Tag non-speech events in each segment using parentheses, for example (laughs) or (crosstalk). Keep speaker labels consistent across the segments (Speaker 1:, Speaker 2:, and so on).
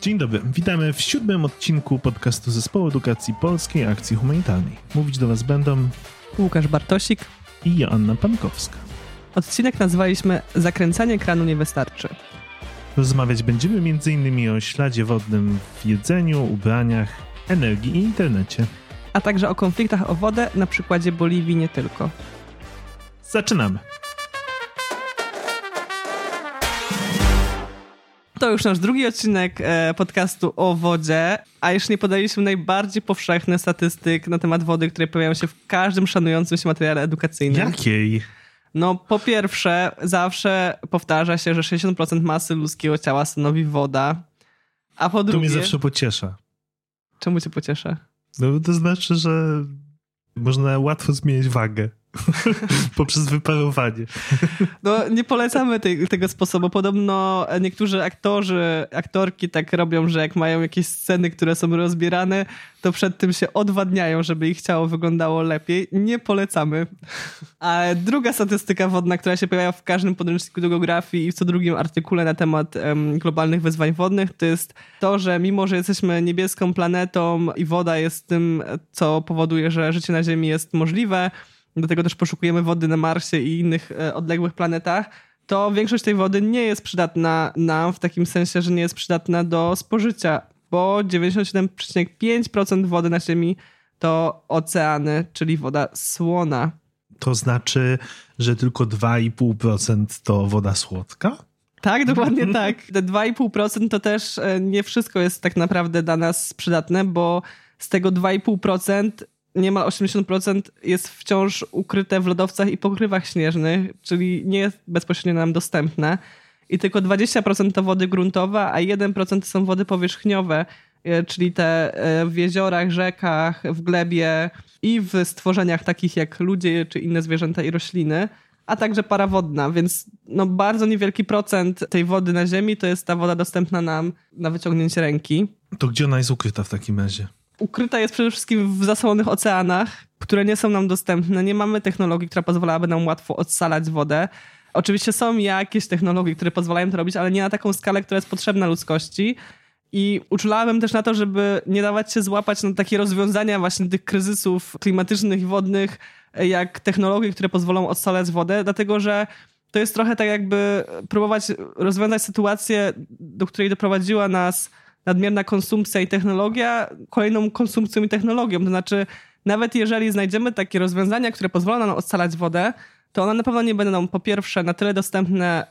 Speaker 1: Dzień dobry, witamy w siódmym odcinku podcastu Zespołu Edukacji Polskiej Akcji Humanitarnej. Mówić do Was będą
Speaker 2: Łukasz Bartosik
Speaker 1: i Joanna Pankowska.
Speaker 2: Odcinek nazwaliśmy Zakręcanie kranu nie wystarczy.
Speaker 1: Rozmawiać będziemy m.in. o śladzie wodnym w jedzeniu, ubraniach, energii i internecie.
Speaker 2: A także o konfliktach o wodę na przykładzie Boliwii nie tylko.
Speaker 1: Zaczynamy!
Speaker 2: To już nasz drugi odcinek e, podcastu o wodzie, a jeszcze nie podaliśmy najbardziej powszechnych statystyk na temat wody, które pojawiają się w każdym szanującym się materiale edukacyjnym.
Speaker 1: Jakiej?
Speaker 2: No, po pierwsze, zawsze powtarza się, że 60% masy ludzkiego ciała stanowi woda. A po drugie.
Speaker 1: To mnie zawsze pociesza.
Speaker 2: Czemu cię pocieszę?
Speaker 1: No, to znaczy, że można łatwo zmienić wagę. (laughs) Poprzez wyparowanie.
Speaker 2: No, nie polecamy tego sposobu. Podobno niektórzy aktorzy, aktorki tak robią, że jak mają jakieś sceny, które są rozbierane, to przed tym się odwadniają, żeby ich ciało wyglądało lepiej. Nie polecamy. A druga statystyka wodna, która się pojawia w każdym podręczniku do geografii i w co drugim artykule na temat um, globalnych wyzwań wodnych, to jest to, że mimo, że jesteśmy niebieską planetą i woda jest tym, co powoduje, że życie na Ziemi jest możliwe, do tego też poszukujemy wody na Marsie i innych e, odległych planetach, to większość tej wody nie jest przydatna nam w takim sensie, że nie jest przydatna do spożycia, bo 97,5% wody na Ziemi to oceany, czyli woda słona.
Speaker 1: To znaczy, że tylko 2,5% to woda słodka?
Speaker 2: Tak, dokładnie (laughs) tak. Te 2,5% to też e, nie wszystko jest tak naprawdę dla nas przydatne, bo z tego 2,5% niemal 80% jest wciąż ukryte w lodowcach i pokrywach śnieżnych, czyli nie jest bezpośrednio nam dostępne. I tylko 20% to wody gruntowe, a 1% to są wody powierzchniowe, e, czyli te e, w jeziorach, rzekach, w glebie i w stworzeniach takich jak ludzie czy inne zwierzęta i rośliny, a także para wodna, więc no bardzo niewielki procent tej wody na Ziemi to jest ta woda dostępna nam na wyciągnięcie ręki.
Speaker 1: To gdzie ona jest ukryta w takim razie?
Speaker 2: Ukryta jest przede wszystkim w zasłonych oceanach, które nie są nam dostępne. Nie mamy technologii, która pozwalałaby nam łatwo odsalać wodę. Oczywiście są jakieś technologie, które pozwalają to robić, ale nie na taką skalę, która jest potrzebna ludzkości. I uczulałem też na to, żeby nie dawać się złapać na takie rozwiązania właśnie tych kryzysów klimatycznych i wodnych, jak technologie, które pozwolą odsalać wodę, dlatego że to jest trochę tak jakby próbować rozwiązać sytuację, do której doprowadziła nas nadmierna konsumpcja i technologia kolejną konsumpcją i technologią. To znaczy, nawet jeżeli znajdziemy takie rozwiązania, które pozwolą nam odsalać wodę, to one na pewno nie będą po pierwsze na tyle dostępne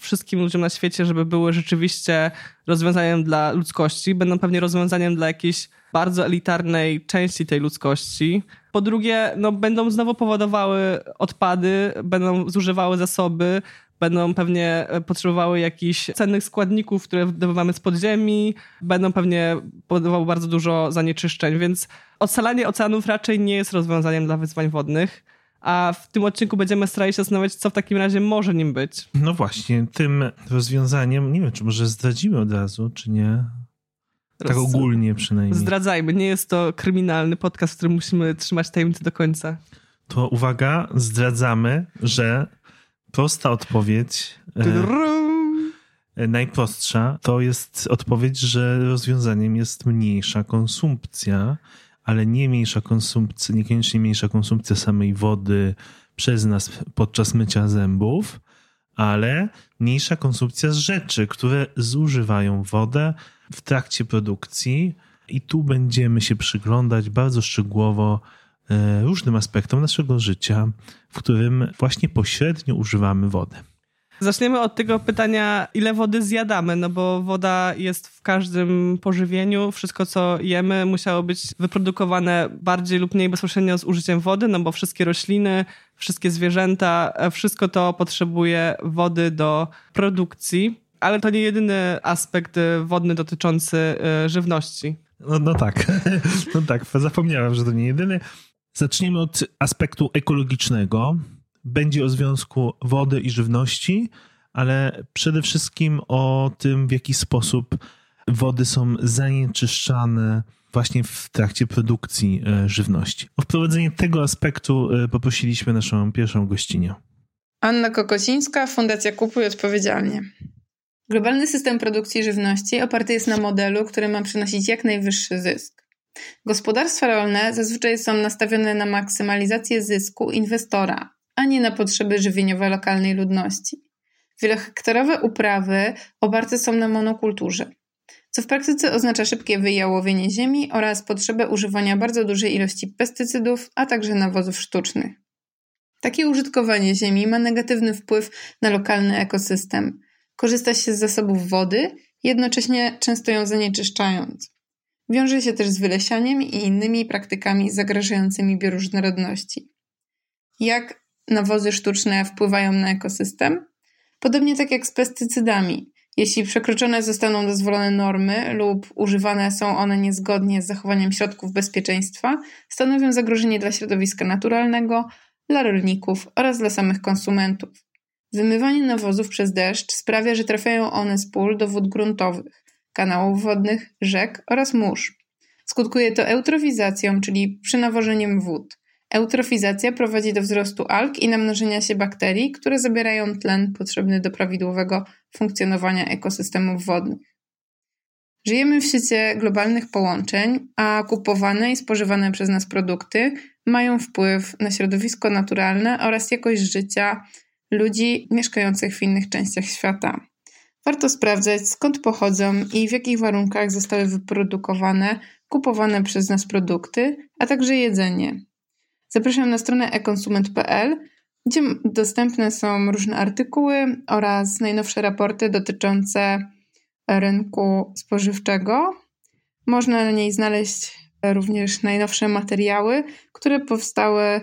Speaker 2: wszystkim ludziom na świecie, żeby były rzeczywiście rozwiązaniem dla ludzkości. Będą pewnie rozwiązaniem dla jakiejś bardzo elitarnej części tej ludzkości. Po drugie, no, będą znowu powodowały odpady, będą zużywały zasoby, będą pewnie e, potrzebowały jakichś cennych składników, które wydobywamy z podziemi, będą pewnie powodowały bardzo dużo zanieczyszczeń, więc odsalanie oceanów raczej nie jest rozwiązaniem dla wyzwań wodnych. A w tym odcinku będziemy starali się zastanowić, co w takim razie może nim być.
Speaker 1: No właśnie, tym rozwiązaniem, nie wiem, czy może zdradzimy od razu, czy nie. Tak ogólnie przynajmniej.
Speaker 2: Zdradzajmy, nie jest to kryminalny podcast, w którym musimy trzymać tajemnicę do końca.
Speaker 1: To uwaga, zdradzamy, że prosta odpowiedź. E, najprostsza to jest odpowiedź, że rozwiązaniem jest mniejsza konsumpcja, ale nie mniejsza konsumpcja, niekoniecznie mniejsza konsumpcja samej wody przez nas podczas mycia zębów, ale mniejsza konsumpcja z rzeczy, które zużywają wodę w trakcie produkcji. I tu będziemy się przyglądać bardzo szczegółowo E, różnym aspektom naszego życia, w którym właśnie pośrednio używamy wody.
Speaker 2: Zaczniemy od tego pytania, ile wody zjadamy, no bo woda jest w każdym pożywieniu. Wszystko, co jemy, musiało być wyprodukowane bardziej lub mniej bezpośrednio z użyciem wody, no bo wszystkie rośliny, wszystkie zwierzęta, e, wszystko to potrzebuje wody do produkcji. Ale to nie jedyny aspekt e, wodny dotyczący żywności.
Speaker 1: No, no tak, (laughs) no tak, zapomniałem, że to nie jedyny. Zaczniemy od aspektu ekologicznego. Będzie o związku wody i żywności, ale przede wszystkim o tym, w jaki sposób wody są zanieczyszczane właśnie w trakcie produkcji e, żywności. O wprowadzenie tego aspektu e, poprosiliśmy naszą pierwszą gościnę.
Speaker 3: Anna Kokosińska, Fundacja Kupuj Odpowiedzialnie. Globalny system produkcji żywności oparty jest na modelu, który ma przynosić jak najwyższy zysk. Gospodarstwa rolne zazwyczaj są nastawione na maksymalizację zysku inwestora, a nie na potrzeby żywieniowe lokalnej ludności. Wielokhektorowe uprawy oparte są na monokulturze, co w praktyce oznacza szybkie wyjałowienie ziemi oraz potrzebę używania bardzo dużej ilości pestycydów, a także nawozów sztucznych. Takie użytkowanie ziemi ma negatywny wpływ na lokalny ekosystem. Korzysta się z zasobów wody, jednocześnie często ją zanieczyszczając. Wiąże się też z wylesianiem i innymi praktykami zagrażającymi bioróżnorodności. Jak nawozy sztuczne wpływają na ekosystem? Podobnie tak jak z pestycydami. Jeśli przekroczone zostaną dozwolone normy lub używane są one niezgodnie z zachowaniem środków bezpieczeństwa, stanowią zagrożenie dla środowiska naturalnego, dla rolników oraz dla samych konsumentów. Wymywanie nawozów przez deszcz sprawia, że trafiają one z pól do wód gruntowych, kanałów wodnych, rzek oraz mórz. Skutkuje to eutrofizacją, czyli przynawożeniem wód. Eutrofizacja prowadzi do wzrostu alg i namnożenia się bakterii, które zabierają tlen potrzebny do prawidłowego funkcjonowania ekosystemów wodnych. Żyjemy w świecie globalnych połączeń, a kupowane i spożywane przez nas produkty mają wpływ na środowisko naturalne oraz jakość życia ludzi mieszkających w innych częściach świata. Warto sprawdzać, skąd pochodzą i w jakich warunkach zostały wyprodukowane kupowane przez nas produkty, a także jedzenie. Zapraszam na stronę ekonsument.pl, gdzie dostępne są różne artykuły oraz najnowsze raporty dotyczące rynku spożywczego. Można na niej znaleźć również najnowsze materiały, które powstały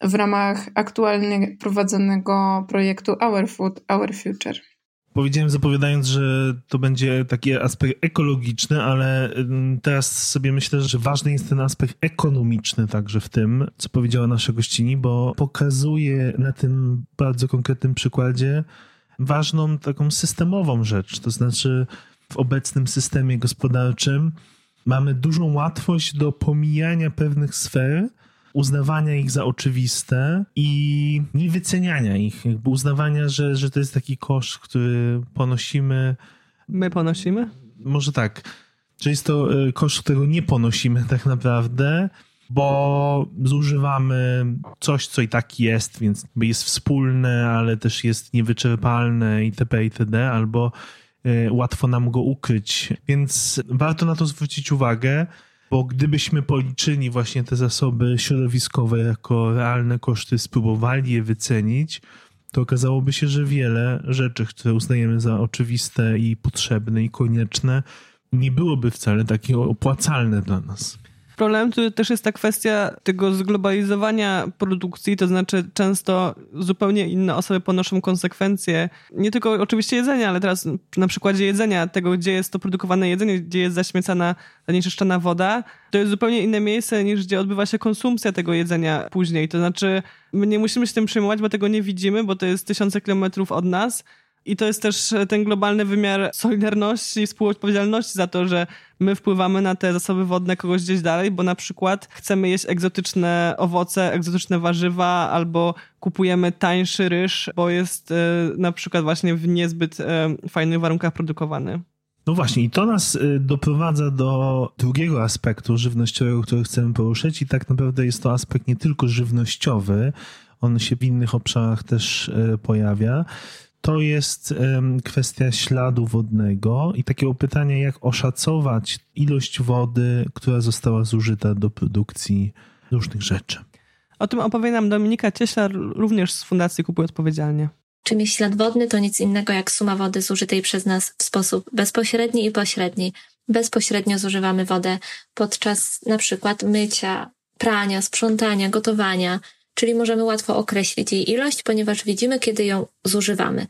Speaker 3: w ramach aktualnie prowadzonego projektu Our Food, Our Future.
Speaker 1: Powiedziałem zapowiadając, że to będzie taki aspekt ekologiczny, ale teraz sobie myślę, że ważny jest ten aspekt ekonomiczny także w tym, co powiedziała nasza gościni, bo pokazuje na tym bardzo konkretnym przykładzie ważną taką systemową rzecz. To znaczy w obecnym systemie gospodarczym mamy dużą łatwość do pomijania pewnych sfer, uznawania ich za oczywiste i nie wyceniania ich, jakby uznawania, że, że to jest taki koszt, który ponosimy.
Speaker 2: My ponosimy?
Speaker 1: Może tak. Że jest to e, koszt, którego nie ponosimy tak naprawdę, bo zużywamy coś, co i tak jest, więc jest wspólne, ale też jest niewyczerpalne itp. itd. albo e, łatwo nam go ukryć. Więc warto na to zwrócić uwagę bo gdybyśmy policzyli właśnie te zasoby środowiskowe jako realne koszty, spróbowali je wycenić, to okazałoby się, że wiele rzeczy, które uznajemy za oczywiste i potrzebne i konieczne, nie byłoby wcale takie opłacalne dla nas.
Speaker 2: Problemem tu też jest ta kwestia tego zglobalizowania produkcji, to znaczy często zupełnie inne osoby ponoszą konsekwencje, nie tylko oczywiście jedzenia, ale teraz na przykładzie jedzenia, tego gdzie jest to produkowane jedzenie, gdzie jest zaśmiecana, zanieczyszczana woda, to jest zupełnie inne miejsce niż gdzie odbywa się konsumpcja tego jedzenia później. To znaczy my nie musimy się tym przejmować, bo tego nie widzimy, bo to jest tysiące kilometrów od nas, i to jest też e, ten globalny wymiar solidarności i współodpowiedzialności za to, że my wpływamy na te zasoby wodne kogoś gdzieś dalej, bo na przykład chcemy jeść egzotyczne owoce, egzotyczne warzywa, albo kupujemy tańszy ryż, bo jest e, na przykład właśnie w niezbyt e, fajnych warunkach produkowany.
Speaker 1: No właśnie, i to nas doprowadza do drugiego aspektu żywnościowego, który chcemy poruszyć, i tak naprawdę jest to aspekt nie tylko żywnościowy, on się w innych obszarach też pojawia to jest kwestia śladu wodnego i takiego pytania, jak oszacować ilość wody, która została zużyta do produkcji różnych rzeczy.
Speaker 2: O tym opowie nam Dominika Cieślar, również z Fundacji Kupuj Odpowiedzialnie.
Speaker 4: Czym jest ślad wodny, to nic innego jak suma wody zużytej przez nas w sposób bezpośredni i pośredni. Bezpośrednio zużywamy wodę podczas na przykład mycia, prania, sprzątania, gotowania, czyli możemy łatwo określić jej ilość, ponieważ widzimy, kiedy ją zużywamy.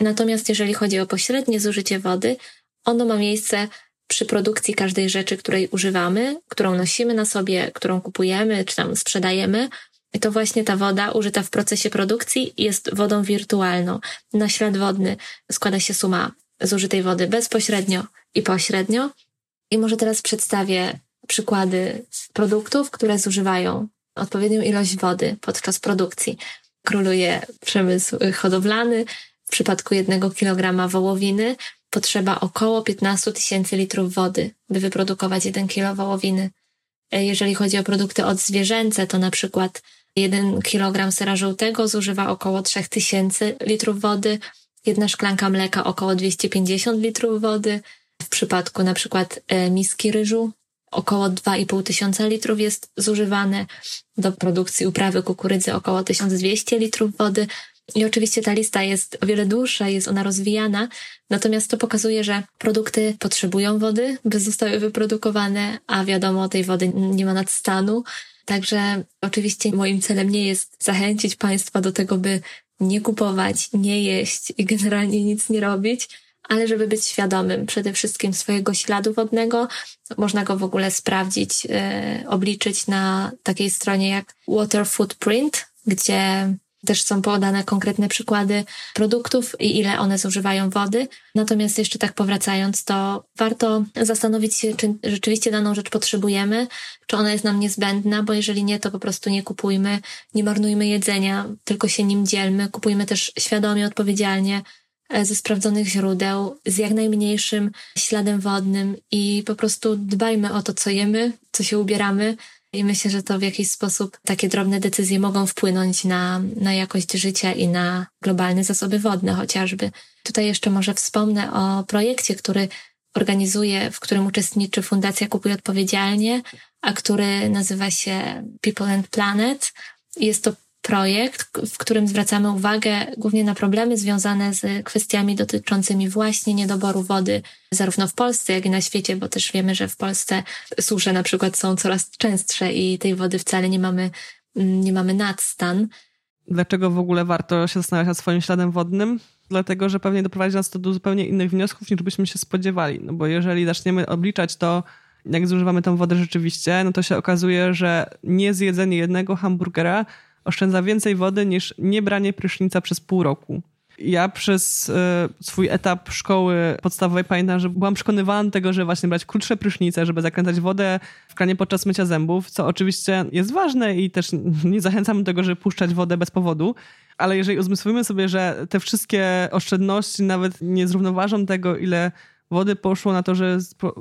Speaker 4: Natomiast jeżeli chodzi o pośrednie zużycie wody, ono ma miejsce przy produkcji każdej rzeczy, której używamy, którą nosimy na sobie, którą kupujemy czy tam sprzedajemy. I to właśnie ta woda użyta w procesie produkcji jest wodą wirtualną. Na ślad wodny składa się suma zużytej wody bezpośrednio i pośrednio. I może teraz przedstawię przykłady produktów, które zużywają odpowiednią ilość wody podczas produkcji. Króluje przemysł hodowlany. W przypadku jednego kilograma wołowiny potrzeba około 15 tysięcy litrów wody, by wyprodukować 1 kilo wołowiny. E, jeżeli chodzi o produkty odzwierzęce, to na przykład 1 kg sera żółtego zużywa około 3000 litrów wody, jedna szklanka mleka około 250 litrów wody. W przypadku na przykład e, miski ryżu około 2,5 tysiąca litrów jest zużywane. Do produkcji uprawy kukurydzy około 1200 litrów wody. I oczywiście ta lista jest o wiele dłuższa, jest ona rozwijana, natomiast to pokazuje, że produkty potrzebują wody, by zostały wyprodukowane, a wiadomo, tej wody nie ma nadstanu. Także oczywiście moim celem nie jest zachęcić Państwa do tego, by nie kupować, nie jeść i generalnie nic nie robić, ale żeby być świadomym przede wszystkim swojego śladu wodnego. Można go w ogóle sprawdzić, yy, obliczyć na takiej stronie jak Water Footprint, gdzie też są podane konkretne przykłady produktów i ile one zużywają wody. Natomiast jeszcze tak powracając, to warto zastanowić się, czy rzeczywiście daną rzecz potrzebujemy, czy ona jest nam niezbędna, bo jeżeli nie, to po prostu nie kupujmy, nie marnujmy jedzenia, tylko się nim dzielmy. Kupujmy też świadomie, odpowiedzialnie, ze sprawdzonych źródeł, z jak najmniejszym śladem wodnym i po prostu dbajmy o to, co jemy, co się ubieramy, i myślę, że to w jakiś sposób takie drobne decyzje mogą wpłynąć na, na jakość życia i na globalne zasoby wodne chociażby. Tutaj jeszcze może wspomnę o projekcie, który organizuje, w którym uczestniczy Fundacja Kupuj Odpowiedzialnie, a który nazywa się People and Planet. Jest to projekt, w którym zwracamy uwagę głównie na problemy związane z kwestiami dotyczącymi właśnie niedoboru wody, zarówno w Polsce, jak i na świecie, bo też wiemy, że w Polsce susze na przykład są coraz częstsze i tej wody wcale nie mamy, nie mamy nadstan.
Speaker 2: Dlaczego w ogóle warto się zastanawiać nad swoim śladem wodnym? Dlatego, że pewnie doprowadzi nas to do zupełnie innych wniosków, niż byśmy się spodziewali. No bo jeżeli zaczniemy obliczać to, jak zużywamy tą wodę rzeczywiście, no to się okazuje, że nie zjedzenie jednego hamburgera oszczędza więcej wody niż niebranie prysznica przez pół roku. Ja przez y, swój etap szkoły podstawowej pamiętam, że byłam przekonywana tego, że właśnie brać krótsze prysznice, żeby zakręcać wodę w kranie podczas mycia zębów, co oczywiście jest ważne i też (laughs) nie zachęcam do tego, żeby puszczać wodę bez powodu, ale jeżeli uzmysłowimy sobie, że te wszystkie oszczędności nawet nie zrównoważą tego, ile wody poszło na to, że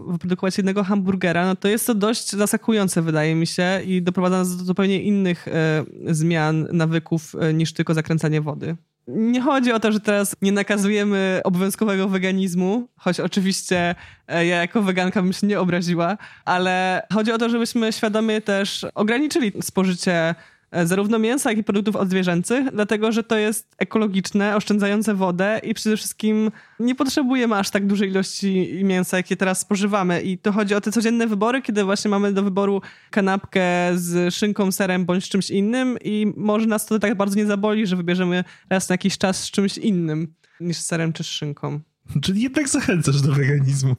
Speaker 2: wyprodukować jednego hamburgera, no to jest to dość zaskakujące, wydaje mi się, i doprowadza nas do zupełnie innych e, zmian nawyków e, niż tylko zakręcanie wody. Nie chodzi o to, że teraz nie nakazujemy obowiązkowego weganizmu, choć oczywiście e, ja jako weganka bym się nie obraziła, ale chodzi o to, żebyśmy świadomie też ograniczyli spożycie zarówno mięsa, jak i produktów odzwierzęcych, dlatego że to jest ekologiczne, oszczędzające wodę i przede wszystkim nie potrzebujemy aż tak dużej ilości mięsa, jakie teraz spożywamy. I to chodzi o te codzienne wybory, kiedy właśnie mamy do wyboru kanapkę z szynką, serem bądź czymś innym i może nas to tak bardzo nie zaboli, że wybierzemy raz na jakiś czas z czymś innym niż serem czy szynką.
Speaker 1: Czyli jednak zachęcasz do weganizmu.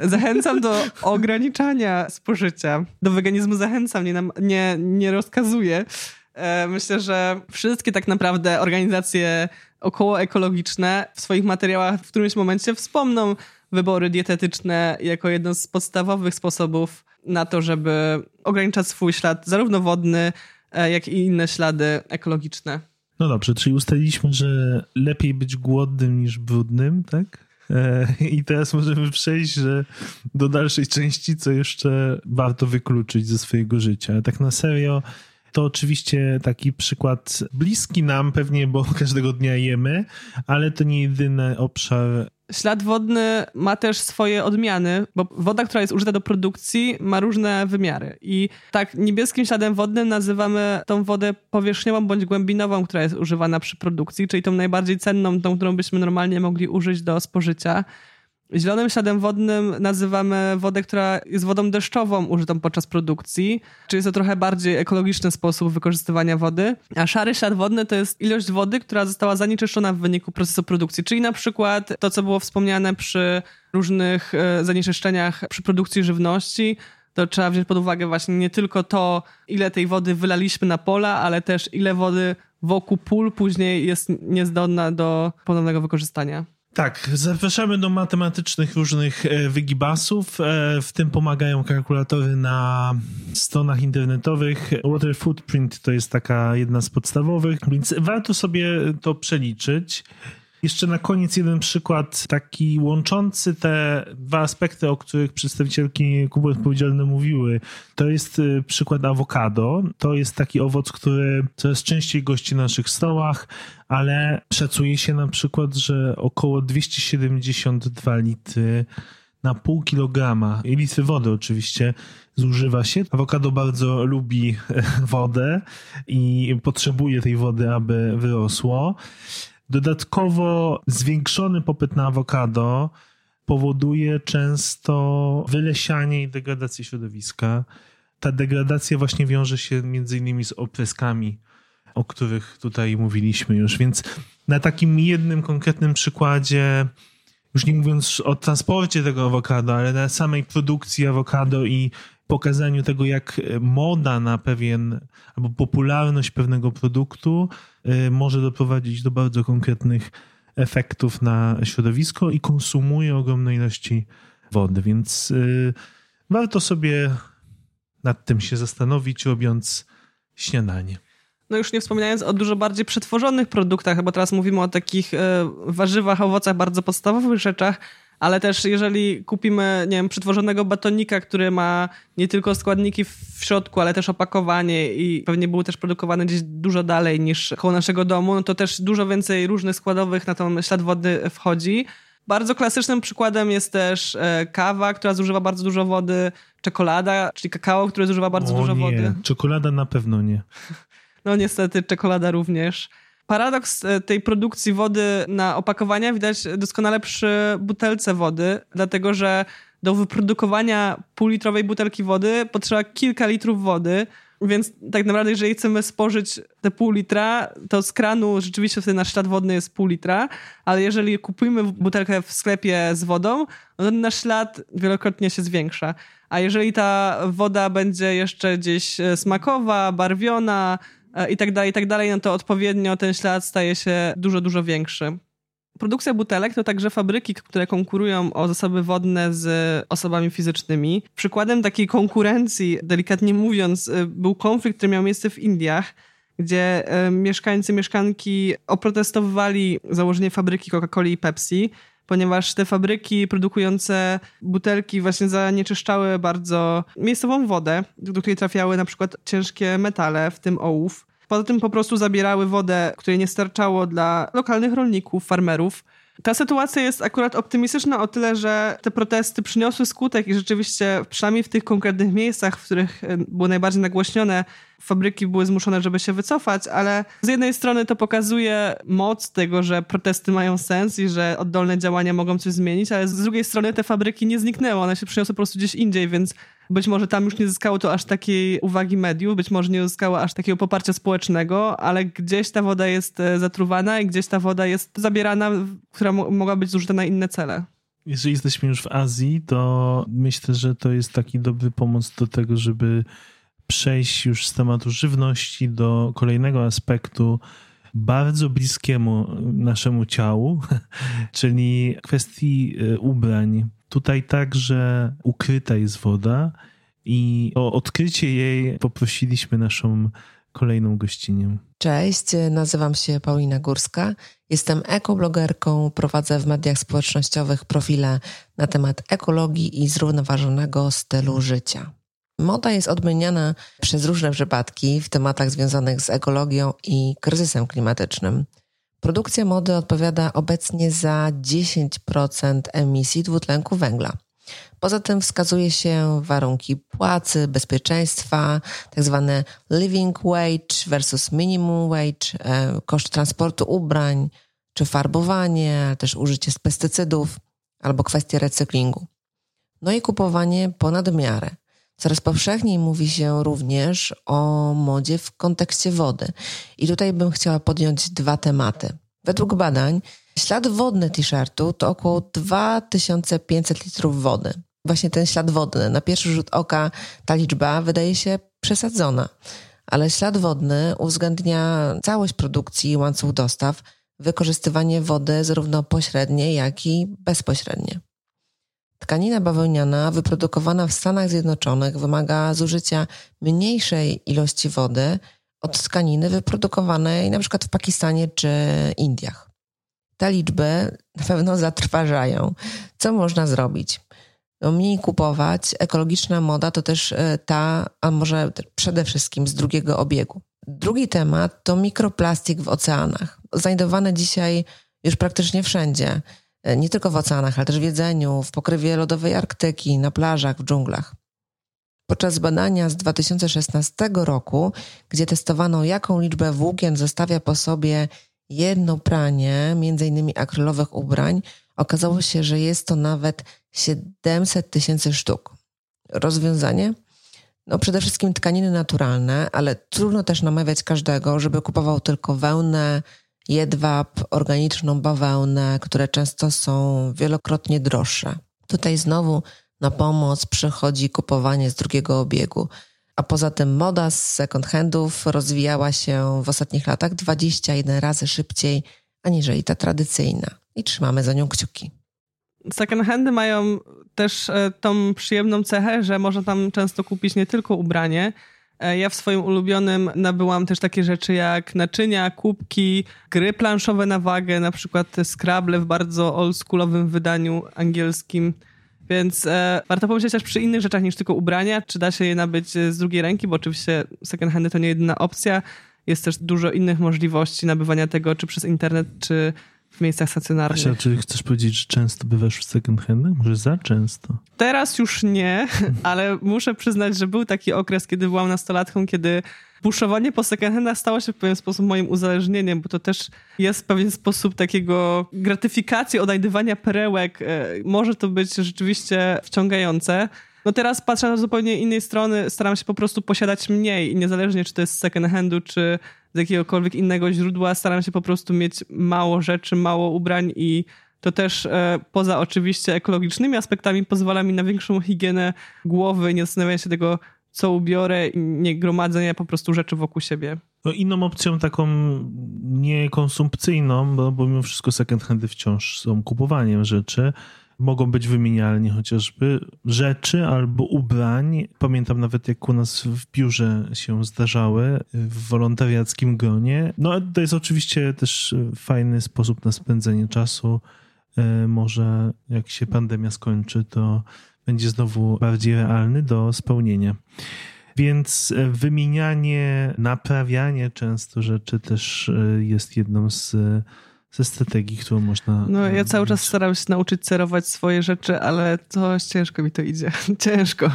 Speaker 2: Zachęcam do (laughs) ograniczania spożycia. Do weganizmu zachęcam, nie, nie, nie rozkazuję. E, myślę, że wszystkie tak naprawdę organizacje okołoekologiczne w swoich materiałach w którymś momencie wspomną wybory dietetyczne jako jeden z podstawowych sposobów na to, żeby ograniczać swój ślad, zarówno wodny, e, jak i inne ślady ekologiczne.
Speaker 1: No dobrze, czyli ustaliliśmy, że lepiej być głodnym niż brudnym, tak? E, I teraz możemy przejść że do dalszej części, co jeszcze warto wykluczyć ze swojego życia. Tak na serio, to oczywiście taki przykład bliski nam pewnie, bo (laughs) każdego dnia jemy, ale to nie jedyny obszar
Speaker 2: Ślad wodny ma też swoje odmiany, bo woda, która jest użyta do produkcji, ma różne wymiary. I tak niebieskim śladem wodnym nazywamy tą wodę powierzchniową bądź głębinową, która jest używana przy produkcji, czyli tą najbardziej cenną, tą, którą byśmy normalnie mogli użyć do spożycia. Zielonym śladem wodnym nazywamy wodę, która jest wodą deszczową użytą podczas produkcji, czyli jest to trochę bardziej ekologiczny sposób wykorzystywania wody. A szary ślad wodny to jest ilość wody, która została zanieczyszczona w wyniku procesu produkcji, czyli na przykład to, co było wspomniane przy różnych e, zanieczyszczeniach przy produkcji żywności, to trzeba wziąć pod uwagę właśnie nie tylko to, ile tej wody wylaliśmy na pola, ale też ile wody wokół pól później jest niezdolna do ponownego wykorzystania.
Speaker 1: Tak, zapraszamy do matematycznych różnych e, wygibasów. E, w tym pomagają kalkulatory na stronach internetowych. Water Footprint to jest taka jedna z podstawowych, więc warto sobie to przeliczyć. Jeszcze na koniec jeden przykład taki łączący te dwa aspekty, o których przedstawicielki Kuby Odpowiedzialne mówiły. To jest y, przykład awokado. To jest taki owoc, który coraz częściej gości na naszych stołach, ale szacuje się na przykład, że około 272 litry na pół kilograma, i litry wody oczywiście, zużywa się. Awokado bardzo lubi wodę i potrzebuje tej wody, aby wyrosło. Dodatkowo zwiększony popyt na awokado powoduje często wylesianie i degradację środowiska. Ta degradacja właśnie wiąże się między innymi z opryskami, o których tutaj mówiliśmy już. Więc na takim jednym konkretnym przykładzie, już nie mówiąc o transporcie tego awokado, ale na samej produkcji awokado i pokazaniu tego, jak moda na pewien, albo popularność pewnego produktu może doprowadzić do bardzo konkretnych efektów na środowisko i konsumuje ogromne ilości wody, więc y, warto sobie nad tym się zastanowić, robiąc śniadanie.
Speaker 2: No już nie wspominając o dużo bardziej przetworzonych produktach, bo teraz mówimy o takich e, warzywach, owocach, bardzo podstawowych rzeczach, ale też jeżeli kupimy, nie wiem, przetworzonego batonika, który ma nie tylko składniki w środku, ale też opakowanie i pewnie był też produkowany gdzieś dużo dalej niż koło naszego domu, no to też dużo więcej różnych składowych na ten ślad wody wchodzi. Bardzo klasycznym przykładem jest też e, kawa, która zużywa bardzo dużo wody, czekolada, czyli kakao, które zużywa bardzo
Speaker 1: o
Speaker 2: dużo
Speaker 1: nie.
Speaker 2: wody.
Speaker 1: Czekolada na pewno nie. (laughs)
Speaker 2: No niestety, czekolada również. Paradoks e, tej produkcji wody na opakowania widać doskonale przy butelce wody, dlatego że do wyprodukowania półlitrowej butelki wody potrzeba kilka litrów wody, więc tak naprawdę jeżeli chcemy spożyć te pół litra, to z kranu rzeczywiście wtedy nasz ślad wodny jest pół litra, ale jeżeli kupujemy butelkę w sklepie z wodą, no to nasz ślad wielokrotnie się zwiększa. A jeżeli ta woda będzie jeszcze gdzieś e, smakowa, barwiona, i tak dalej, i tak dalej, no to odpowiednio ten ślad staje się dużo, dużo większy. Produkcja butelek to także fabryki, które konkurują o zasoby wodne z osobami fizycznymi. Przykładem takiej konkurencji, delikatnie mówiąc, e, był konflikt, który miał miejsce w Indiach, gdzie e, mieszkańcy, mieszkanki oprotestowali założenie fabryki Coca-Coli i Pepsi, ponieważ te fabryki produkujące butelki właśnie zanieczyszczały bardzo miejscową wodę, do której trafiały na przykład ciężkie metale, w tym ołów. Poza tym po prostu zabierały wodę, której nie starczało dla lokalnych rolników, farmerów. Ta sytuacja jest akurat optymistyczna o tyle, że te protesty przyniosły skutek i rzeczywiście, przynajmniej w tych konkretnych miejscach, w których e, było najbardziej nagłośnione, fabryki były zmuszone, żeby się wycofać, ale z jednej strony to pokazuje moc tego, że protesty mają sens i że oddolne działania mogą coś zmienić, ale z drugiej strony te fabryki nie zniknęły, one się przyniosły po prostu gdzieś indziej, więc być może tam już nie zyskało to aż takiej uwagi mediów, być może nie uzyskało aż takiego poparcia społecznego, ale gdzieś ta woda jest e, zatruwana i gdzieś ta woda jest zabierana, która mogła być zużyta na inne cele.
Speaker 1: Jeżeli jesteśmy już w Azji, to myślę, że to jest taki dobry pomoc do tego, żeby przejść już z tematu żywności do kolejnego aspektu bardzo bliskiemu naszemu ciału, (laughs) czyli kwestii e, ubrań. Tutaj także ukryta jest woda i o odkrycie jej poprosiliśmy naszą kolejną gościnię.
Speaker 5: Cześć, nazywam się Paulina Górska. Jestem ekoblogerką, prowadzę w mediach społecznościowych profile na temat ekologii i zrównoważonego stylu życia. Moda jest odmieniana przez różne przypadki w tematach związanych z ekologią i kryzysem klimatycznym. Produkcja mody odpowiada obecnie za 10% emisji dwutlenku węgla. Poza tym wskazuje się warunki płacy, bezpieczeństwa, tak zwane living wage versus minimum wage, e, koszt transportu ubrań, czy farbowanie, też użycie pestycydów albo kwestie recyklingu. No i kupowanie ponad miarę. Coraz powszechniej mówi się również o modzie w kontekście wody. I tutaj bym chciała podjąć dwa tematy. Według badań ślad wodny t-shirtu to około 2500 litrów wody. Właśnie ten ślad wodny. Na pierwszy rzut oka ta liczba wydaje się przesadzona, ale ślad wodny uwzględnia całość produkcji i łańcuch dostaw, wykorzystywanie wody zarówno pośrednie, jak i bezpośrednie. Tkanina bawełniana wyprodukowana w Stanach Zjednoczonych wymaga zużycia mniejszej ilości wody od tkaniny wyprodukowanej np. w Pakistanie czy Indiach. Te liczby na pewno zatrważają. Co można zrobić? No, mniej kupować. Ekologiczna moda to też e, ta, a może przede wszystkim z drugiego obiegu. Drugi temat to mikroplastik w oceanach. Znajdowany dzisiaj już praktycznie wszędzie. E, nie tylko w oceanach, ale też w jedzeniu, w pokrywie lodowej Arktyki, na plażach, w dżunglach. Podczas badania z 2016 roku, gdzie testowano, jaką liczbę włókien zostawia po sobie jedno pranie, innymi akrylowych ubrań, okazało się, że jest to nawet 700 tysięcy sztuk. Rozwiązanie? No przede wszystkim tkaniny naturalne, ale trudno też namawiać każdego, żeby kupował tylko wełnę, jedwab, organiczną bawełnę, które często są wielokrotnie droższe. Tutaj znowu na pomoc przychodzi kupowanie z drugiego obiegu. A poza tym moda z second handów rozwijała się w ostatnich latach 21 razy szybciej aniżeli ta tradycyjna. I trzymamy za nią kciuki.
Speaker 2: Second handy mają też e, tą przyjemną cechę, że można tam często kupić nie tylko ubranie. E, ja w swoim ulubionym nabyłam też takie rzeczy jak naczynia, kubki, gry planszowe na wagę, na przykład Scrabble w bardzo oldschoolowym wydaniu angielskim. Więc e, warto pomyśleć też przy innych rzeczach niż tylko ubrania, czy da się je nabyć e, z drugiej ręki, bo oczywiście second handy to nie jedyna opcja. Jest też dużo innych możliwości nabywania tego, czy przez internet, czy w miejscach stacjonarnych.
Speaker 1: Asia, czy chcesz powiedzieć, że często bywasz w second handach? Może za często?
Speaker 2: Teraz już nie, (laughs) ale muszę przyznać, że był taki okres, kiedy byłam nastolatką, kiedy puszowanie po second handach stało się w pewien sposób moim uzależnieniem, bo to też jest pewien sposób takiego gratyfikacji, odnajdywania perełek. E, może to być rzeczywiście wciągające. No teraz patrzę z zupełnie innej strony, staram się po prostu posiadać mniej i niezależnie czy to jest z second handu, czy z jakiegokolwiek innego źródła, staram się po prostu mieć mało rzeczy, mało ubrań i to też e, poza oczywiście ekologicznymi aspektami pozwala mi na większą higienę głowy, nie zastanawiania się tego, co ubiorę nie gromadzenia po prostu rzeczy wokół siebie.
Speaker 1: No inną opcją taką niekonsumpcyjną, bo, bo mimo wszystko second handy wciąż są kupowaniem rzeczy, mogą być wymienialnie chociażby rzeczy albo ubrań. Pamiętam nawet jak u nas w biurze się zdarzały w wolontariackim gronie. No to jest oczywiście też fajny sposób na spędzenie czasu. E, może jak się pandemia skończy, to będzie znowu bardziej realny do spełnienia. Więc wymienianie, naprawianie często rzeczy też e, jest jedną z ze strategii, którą można.
Speaker 2: No, ja cały czas staram się nauczyć cerować swoje rzeczy, ale to ciężko mi to idzie. (laughs) ciężko.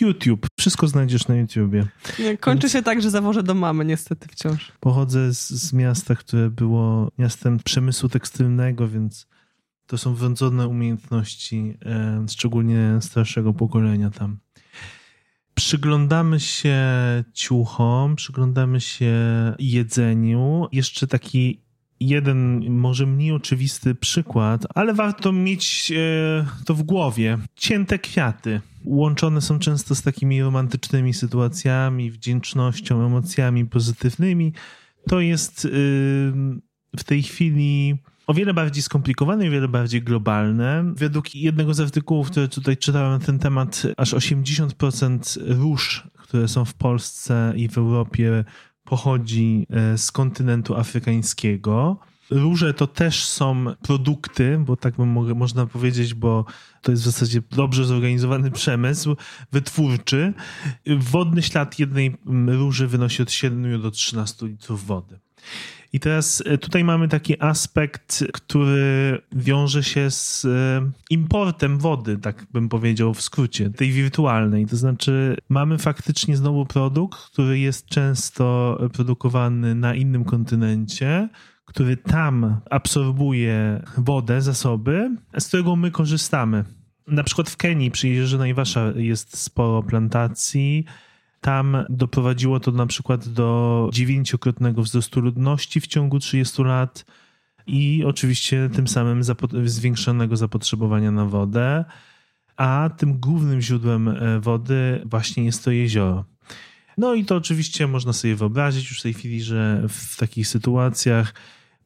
Speaker 1: YouTube. Wszystko znajdziesz na YouTubie.
Speaker 2: Nie, kończy Więc się tak, że zawożę do mamy, niestety wciąż.
Speaker 1: Pochodzę z, z miasta, które było miastem przemysłu tekstylnego, więc to są wrodzone umiejętności, e, szczególnie starszego pokolenia tam. Przyglądamy się ciuchom, przyglądamy się jedzeniu. Jeszcze taki jeden może mniej oczywisty przykład, ale warto mieć e, to w głowie. Cięte kwiaty. Łączone są często z takimi romantycznymi sytuacjami, wdzięcznością, emocjami pozytywnymi. To jest y, w tej chwili o wiele bardziej skomplikowane i o wiele bardziej globalne. Według jednego z artykułów, które tutaj czytałem na ten temat, aż 80% róż, które są w Polsce i w Europie, pochodzi e, z kontynentu afrykańskiego. Róże to też są produkty, bo tak mogę, można powiedzieć, bo to jest w zasadzie dobrze zorganizowany (laughs) przemysł wytwórczy. Wodny ślad jednej róży wynosi od 7 do 13 litrów wody. I teraz e, tutaj mamy taki aspekt, który wiąże się z e, importem wody, tak bym powiedział w skrócie, tej wirtualnej. To znaczy, mamy faktycznie znowu produkt, który jest często produkowany na innym kontynencie, który tam absorbuje wodę, zasoby, z którego my korzystamy. Na przykład w Kenii, przy jeziorze Najwasza jest sporo plantacji, tam doprowadziło to na przykład do dziewięciokrotnego wzrostu ludności w ciągu 30 lat i oczywiście tym samym zwiększonego zapotrzebowania na wodę, a tym głównym źródłem e, wody właśnie jest to jezioro. No i to oczywiście można sobie wyobrazić już w tej chwili, że w takich sytuacjach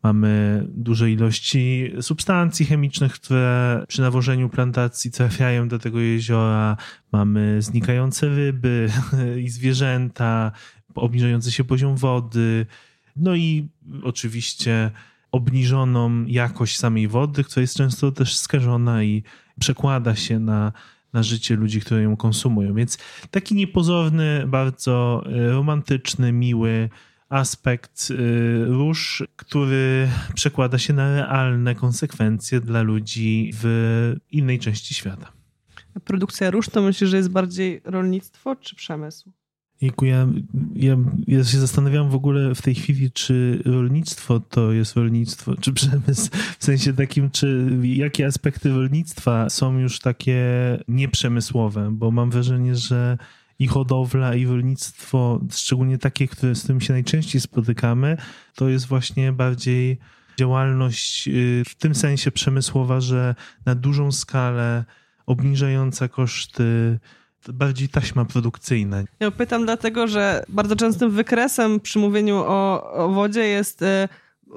Speaker 1: Mamy duże ilości substancji chemicznych, które przy nawożeniu plantacji trafiają do tego jeziora. Mamy znikające ryby (laughs) i zwierzęta, obniżający się poziom wody. No i oczywiście obniżoną jakość samej wody, która jest często też skażona i przekłada się na, na życie ludzi, którzy ją konsumują. Więc taki niepozorny, bardzo e, romantyczny, miły aspekt e, róż, który przekłada się na realne konsekwencje dla ludzi w innej części świata.
Speaker 2: Produkcja róż to myślisz, że jest bardziej rolnictwo czy przemysł?
Speaker 1: Jejku, ja, ja, ja się zastanawiam w ogóle w tej chwili, czy rolnictwo to jest rolnictwo, czy przemysł, w sensie takim, czy jakie aspekty rolnictwa są już takie nieprzemysłowe, bo mam wrażenie, że i hodowla, i rolnictwo, szczególnie takie, które, z którym się najczęściej spotykamy, to jest właśnie bardziej działalność y, w tym sensie przemysłowa, że na dużą skalę obniżająca koszty, bardziej taśma produkcyjna.
Speaker 2: Ja pytam dlatego, że bardzo częstym wykresem przy mówieniu o, o wodzie jest y,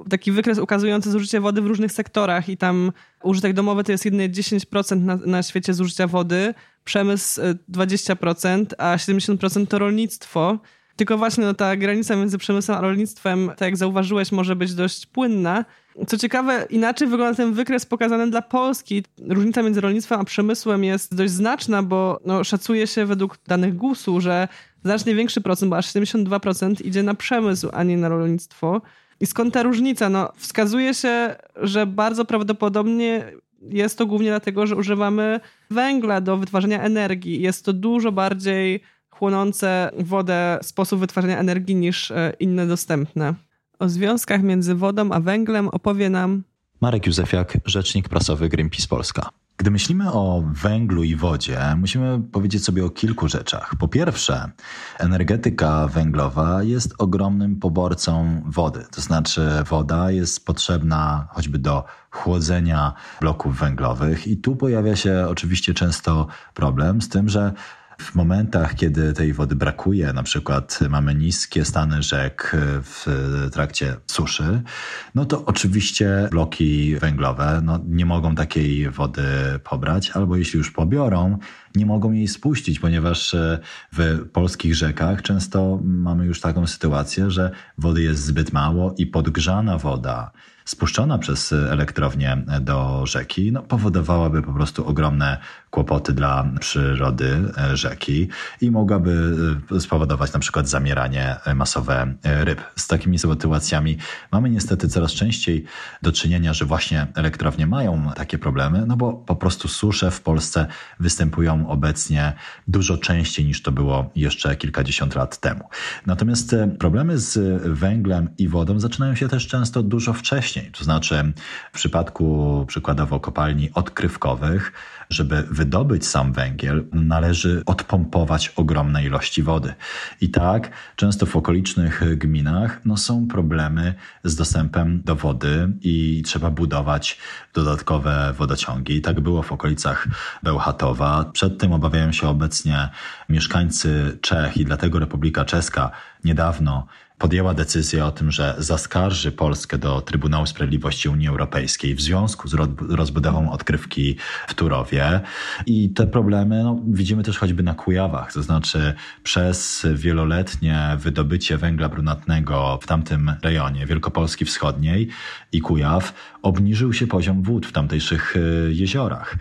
Speaker 2: taki wykres ukazujący zużycie wody w różnych sektorach i tam użytek domowy to jest jedynie 10% na, na świecie zużycia wody, przemysł 20%, y, a 70% to rolnictwo. Tylko właśnie no, ta granica między przemysłem a rolnictwem, tak jak zauważyłeś, może być dość płynna. Co ciekawe, inaczej wygląda ten wykres pokazany dla Polski. Różnica między rolnictwem a przemysłem jest dość znaczna, bo no, szacuje się według danych GUS-u, że znacznie większy procent, bo aż 72% idzie na przemysł, a nie na rolnictwo. I skąd ta różnica? No, wskazuje się, że bardzo prawdopodobnie jest to głównie dlatego, że używamy węgla do wytwarzania energii. Jest to dużo bardziej chłonące wodę sposób wytwarzania energii niż e, inne dostępne. O związkach między wodą a węglem opowie nam
Speaker 6: Marek Józefiak, rzecznik prasowy Greenpeace Polska. Gdy myślimy o węglu i wodzie, musimy powiedzieć sobie o kilku rzeczach. Po pierwsze, energetyka węglowa jest ogromnym poborcą wody. To znaczy, woda jest potrzebna choćby do chłodzenia bloków węglowych, i tu pojawia się oczywiście często problem z tym, że w momentach, kiedy tej wody brakuje, na przykład mamy niskie stany rzek w trakcie suszy, no to oczywiście bloki węglowe no, nie mogą takiej wody pobrać, albo jeśli już pobiorą, nie mogą jej spuścić, ponieważ e, w polskich rzekach często mamy już taką sytuację, że wody jest zbyt mało i podgrzana woda spuszczona przez elektrownię do rzeki, no, powodowałaby po prostu ogromne kłopoty dla przyrody e, rzeki i mogłaby e, spowodować na przykład zamieranie masowe ryb. Z takimi sytuacjami mamy niestety coraz częściej do czynienia, że właśnie elektrownie mają takie problemy, no bo po prostu susze w Polsce występują obecnie dużo częściej niż to było jeszcze kilkadziesiąt lat temu. Natomiast e, problemy z węglem i wodą zaczynają się też często dużo wcześniej. To znaczy w przypadku przykładowo kopalni odkrywkowych, żeby wydobyć sam węgiel, należy odpompować ogromne ilości wody. I tak często w okolicznych gminach no, są problemy z dostępem do wody i trzeba budować dodatkowe wodociągi. I tak było w okolicach Bełchatowa. Przed tym obawiają się obecnie mieszkańcy Czech i dlatego Republika Czeska niedawno podjęła decyzję o tym, że zaskarży Polskę do Trybunału Sprawiedliwości Unii Europejskiej w związku z rozbudową odkrywki w Turowie. I te problemy no, widzimy też choćby na Kujawach, to znaczy przez wieloletnie wydobycie węgla brunatnego w tamtym rejonie Wielkopolski Wschodniej i Kujaw obniżył się poziom wód w tamtejszych y, jeziorach.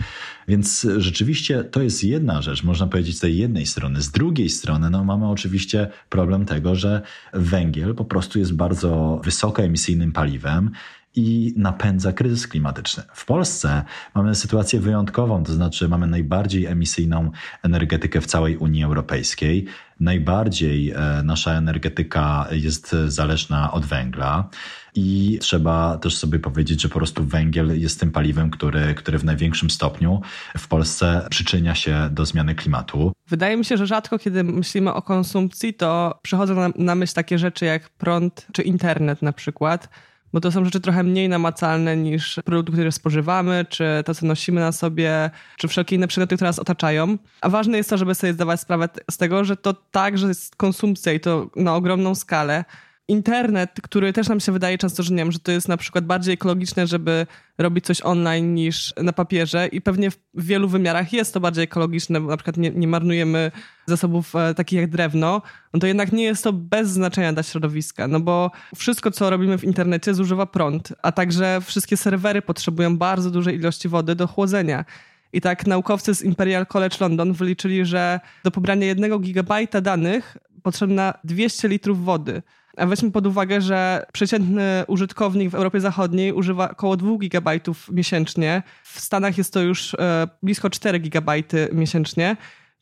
Speaker 6: Więc rzeczywiście to jest jedna rzecz, można powiedzieć z tej jednej strony. Z drugiej strony no, mamy oczywiście problem tego, że węgiel po prostu jest bardzo wysokoemisyjnym paliwem i napędza kryzys klimatyczny. W Polsce mamy sytuację wyjątkową, to znaczy mamy najbardziej emisyjną energetykę w całej Unii Europejskiej. Najbardziej e, nasza energetyka jest zależna od węgla. I trzeba też sobie powiedzieć, że po prostu węgiel jest tym paliwem, który, który w największym stopniu w Polsce przyczynia się do zmiany klimatu.
Speaker 2: Wydaje mi się, że rzadko, kiedy myślimy o konsumpcji, to przychodzą na, na myśl takie rzeczy jak prąd czy internet na przykład bo to są rzeczy trochę mniej namacalne niż produkty, które spożywamy, czy to, co nosimy na sobie, czy wszelkie inne przedmioty, które nas otaczają. A ważne jest to, żeby sobie zdawać sprawę z tego, że to także jest konsumpcja i to na ogromną skalę. Internet, który też nam się wydaje często, że nie wiem, że to jest na przykład bardziej ekologiczne, żeby robić coś online niż na papierze i pewnie w wielu wymiarach jest to bardziej ekologiczne, bo na przykład nie, nie marnujemy zasobów e, takich jak drewno, no to jednak nie jest to bez znaczenia dla środowiska, no bo wszystko, co robimy w internecie zużywa prąd, a także wszystkie serwery potrzebują bardzo dużej ilości wody do chłodzenia. I tak naukowcy z Imperial College London wyliczyli, że do pobrania jednego gigabajta danych potrzebna 200 litrów wody. A weźmy pod uwagę, że przeciętny użytkownik w Europie Zachodniej używa około 2 gigabajtów miesięcznie. W Stanach jest to już e, blisko 4 gigabajty miesięcznie.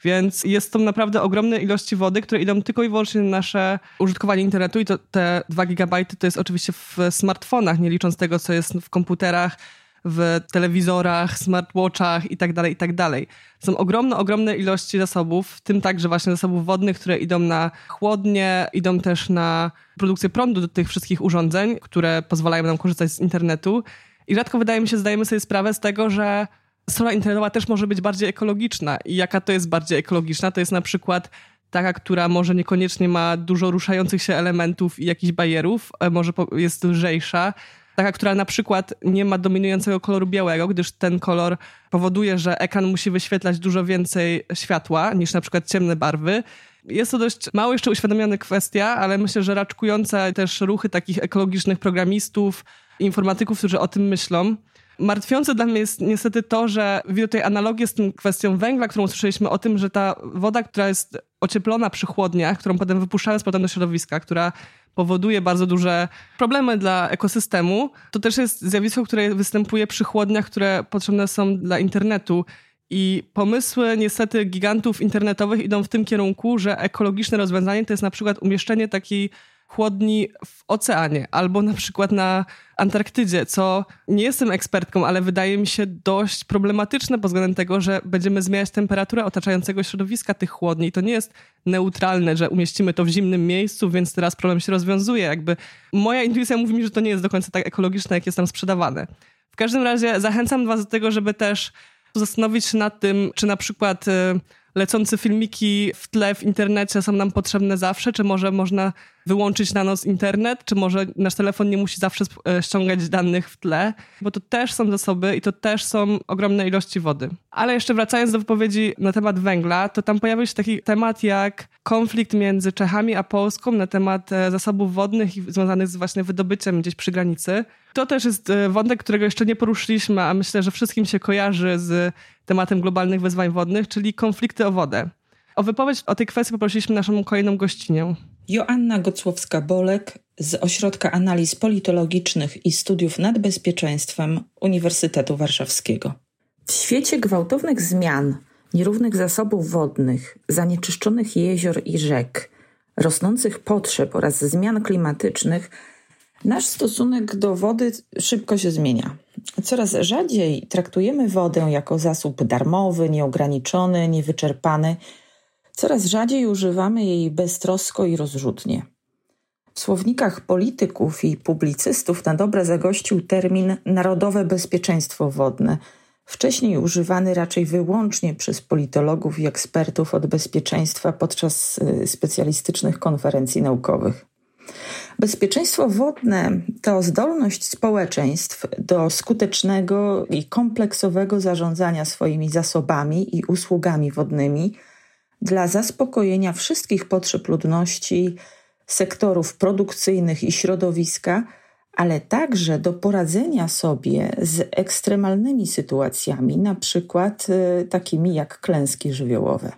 Speaker 2: Więc jest to naprawdę ogromne ilości wody, które idą tylko i wyłącznie na nasze użytkowanie internetu i to te 2 gigabajty to jest oczywiście w smartfonach, nie licząc tego, co jest w komputerach, w telewizorach, smartwatchach i tak dalej, i tak. Są ogromne, ogromne ilości zasobów, w tym także właśnie zasobów wodnych, które idą na chłodnie, idą też na produkcję prądu do tych wszystkich urządzeń, które pozwalają nam korzystać z internetu. I rzadko wydaje mi się, zdajemy sobie sprawę z tego, że strona internetowa też może być bardziej ekologiczna. I jaka to jest bardziej ekologiczna? To jest na przykład taka, która może niekoniecznie ma dużo ruszających się elementów i jakichś barierów, może jest lżejsza, taka, która na przykład nie ma dominującego koloru białego, gdyż ten kolor powoduje, że ekran musi wyświetlać dużo więcej światła niż na przykład ciemne barwy. Jest to dość mało jeszcze uświadomiona kwestia, ale myślę, że raczkująca też ruchy takich ekologicznych programistów, informatyków, którzy o tym myślą. Martwiące dla mnie jest niestety to, że widzę tutaj analogię z tą kwestią węgla, którą usłyszeliśmy o tym, że ta woda, która jest ocieplona przy chłodniach, którą potem wypuszczamy z powrotem do środowiska, która powoduje bardzo duże problemy dla ekosystemu, to też jest zjawisko, które występuje przy chłodniach, które potrzebne są dla internetu. I pomysły niestety gigantów internetowych idą w tym kierunku, że ekologiczne rozwiązanie to jest na przykład umieszczenie takiej chłodni w oceanie albo na przykład na Antarktydzie, co nie jestem ekspertką, ale wydaje mi się dość problematyczne pod względem tego, że będziemy zmieniać temperaturę otaczającego środowiska tych chłodni. To nie jest neutralne, że umieścimy to w zimnym miejscu, więc teraz problem się rozwiązuje. Jakby moja intuicja mówi mi, że to nie jest do końca tak ekologiczne, jak jest tam sprzedawane. W każdym razie zachęcam was do tego, żeby też zastanowić się nad tym, czy na przykład y, lecące filmiki w tle w internecie są nam potrzebne zawsze, czy może można wyłączyć na noc internet, czy może nasz telefon nie musi zawsze e, ściągać danych w tle, bo to też są zasoby i to też są ogromne ilości wody. Ale jeszcze wracając do wypowiedzi na temat węgla, to tam pojawił się taki temat jak konflikt między Czechami a Polską na temat e, zasobów wodnych i związanych z właśnie wydobyciem gdzieś przy granicy. To też jest e, wątek, którego jeszcze nie poruszyliśmy, a myślę, że wszystkim się kojarzy z tematem globalnych wyzwań wodnych, czyli konflikty o wodę. O wypowiedź o tej kwestii poprosiliśmy naszą kolejną gościnię.
Speaker 7: Joanna Gocłowska-Bolek z Ośrodka Analiz Politologicznych i Studiów nad Bezpieczeństwem Uniwersytetu Warszawskiego. W świecie gwałtownych zmian, nierównych zasobów wodnych, zanieczyszczonych jezior i rzek, rosnących potrzeb oraz zmian klimatycznych, nasz stosunek do wody szybko się zmienia. Coraz rzadziej traktujemy wodę jako zasób darmowy, nieograniczony, niewyczerpany. Coraz rzadziej używamy jej beztrosko i rozrzutnie. W słownikach polityków i publicystów na dobre zagościł termin narodowe bezpieczeństwo wodne, wcześniej używany raczej wyłącznie przez politologów i ekspertów od bezpieczeństwa podczas y, specjalistycznych konferencji naukowych. Bezpieczeństwo wodne to zdolność społeczeństw do skutecznego i kompleksowego zarządzania swoimi zasobami i usługami wodnymi dla zaspokojenia wszystkich potrzeb ludności, sektorów produkcyjnych i środowiska, ale także do poradzenia sobie z ekstremalnymi sytuacjami, na przykład y, takimi jak klęski żywiołowe.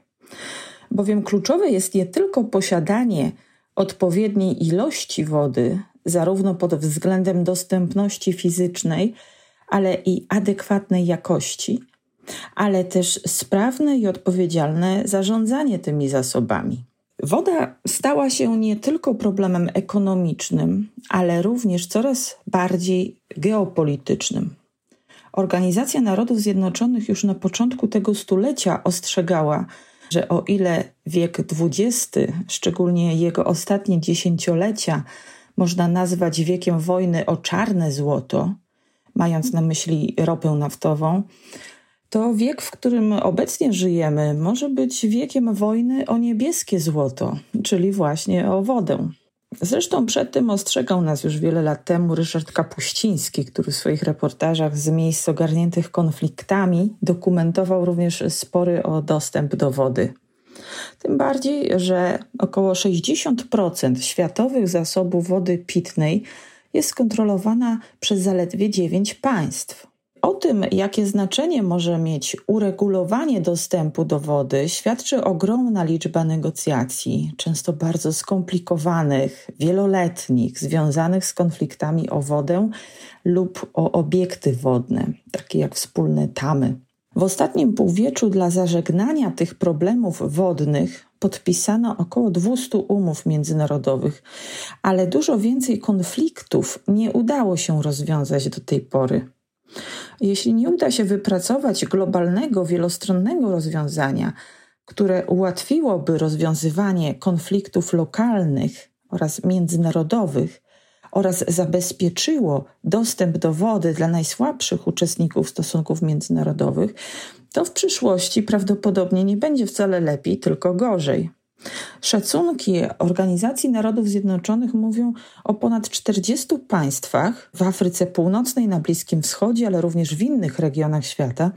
Speaker 7: Bowiem kluczowe jest nie tylko posiadanie odpowiedniej ilości wody, zarówno pod względem dostępności fizycznej, ale i adekwatnej jakości, ale też sprawne i odpowiedzialne zarządzanie tymi zasobami. Woda stała się nie tylko problemem ekonomicznym, ale również coraz bardziej geopolitycznym. Organizacja Narodów Zjednoczonych już na początku tego stulecia ostrzegała, że o ile wiek XX, szczególnie jego ostatnie dziesięciolecia, można nazwać wiekiem wojny o czarne złoto, mając na myśli ropę naftową, to wiek, w którym obecnie żyjemy, może być wiekiem wojny o niebieskie złoto, czyli właśnie o wodę. Zresztą przed tym ostrzegał nas już wiele lat temu Ryszard Kapuściński, który w swoich reportażach z miejsc ogarniętych konfliktami dokumentował również spory o dostęp do wody. Tym bardziej, że około 60% światowych zasobów wody pitnej jest kontrolowana przez zaledwie 9 państw. O tym, jakie znaczenie może mieć uregulowanie dostępu do wody, świadczy ogromna liczba negocjacji, często bardzo skomplikowanych, wieloletnich, związanych z konfliktami o wodę lub o obiekty wodne, takie jak wspólne tamy. W ostatnim półwieczu dla zażegnania tych problemów wodnych podpisano około 200 umów międzynarodowych, ale dużo więcej konfliktów nie udało się rozwiązać do tej pory. Jeśli nie uda się wypracować globalnego, wielostronnego rozwiązania, które ułatwiłoby rozwiązywanie konfliktów lokalnych oraz międzynarodowych oraz zabezpieczyło dostęp do wody dla najsłabszych uczestników stosunków międzynarodowych, to w przyszłości prawdopodobnie nie będzie wcale lepiej, tylko gorzej. Szacunki Organizacji Narodów Zjednoczonych mówią o ponad 40 państwach w Afryce Północnej, na Bliskim Wschodzie, ale również w innych regionach świata,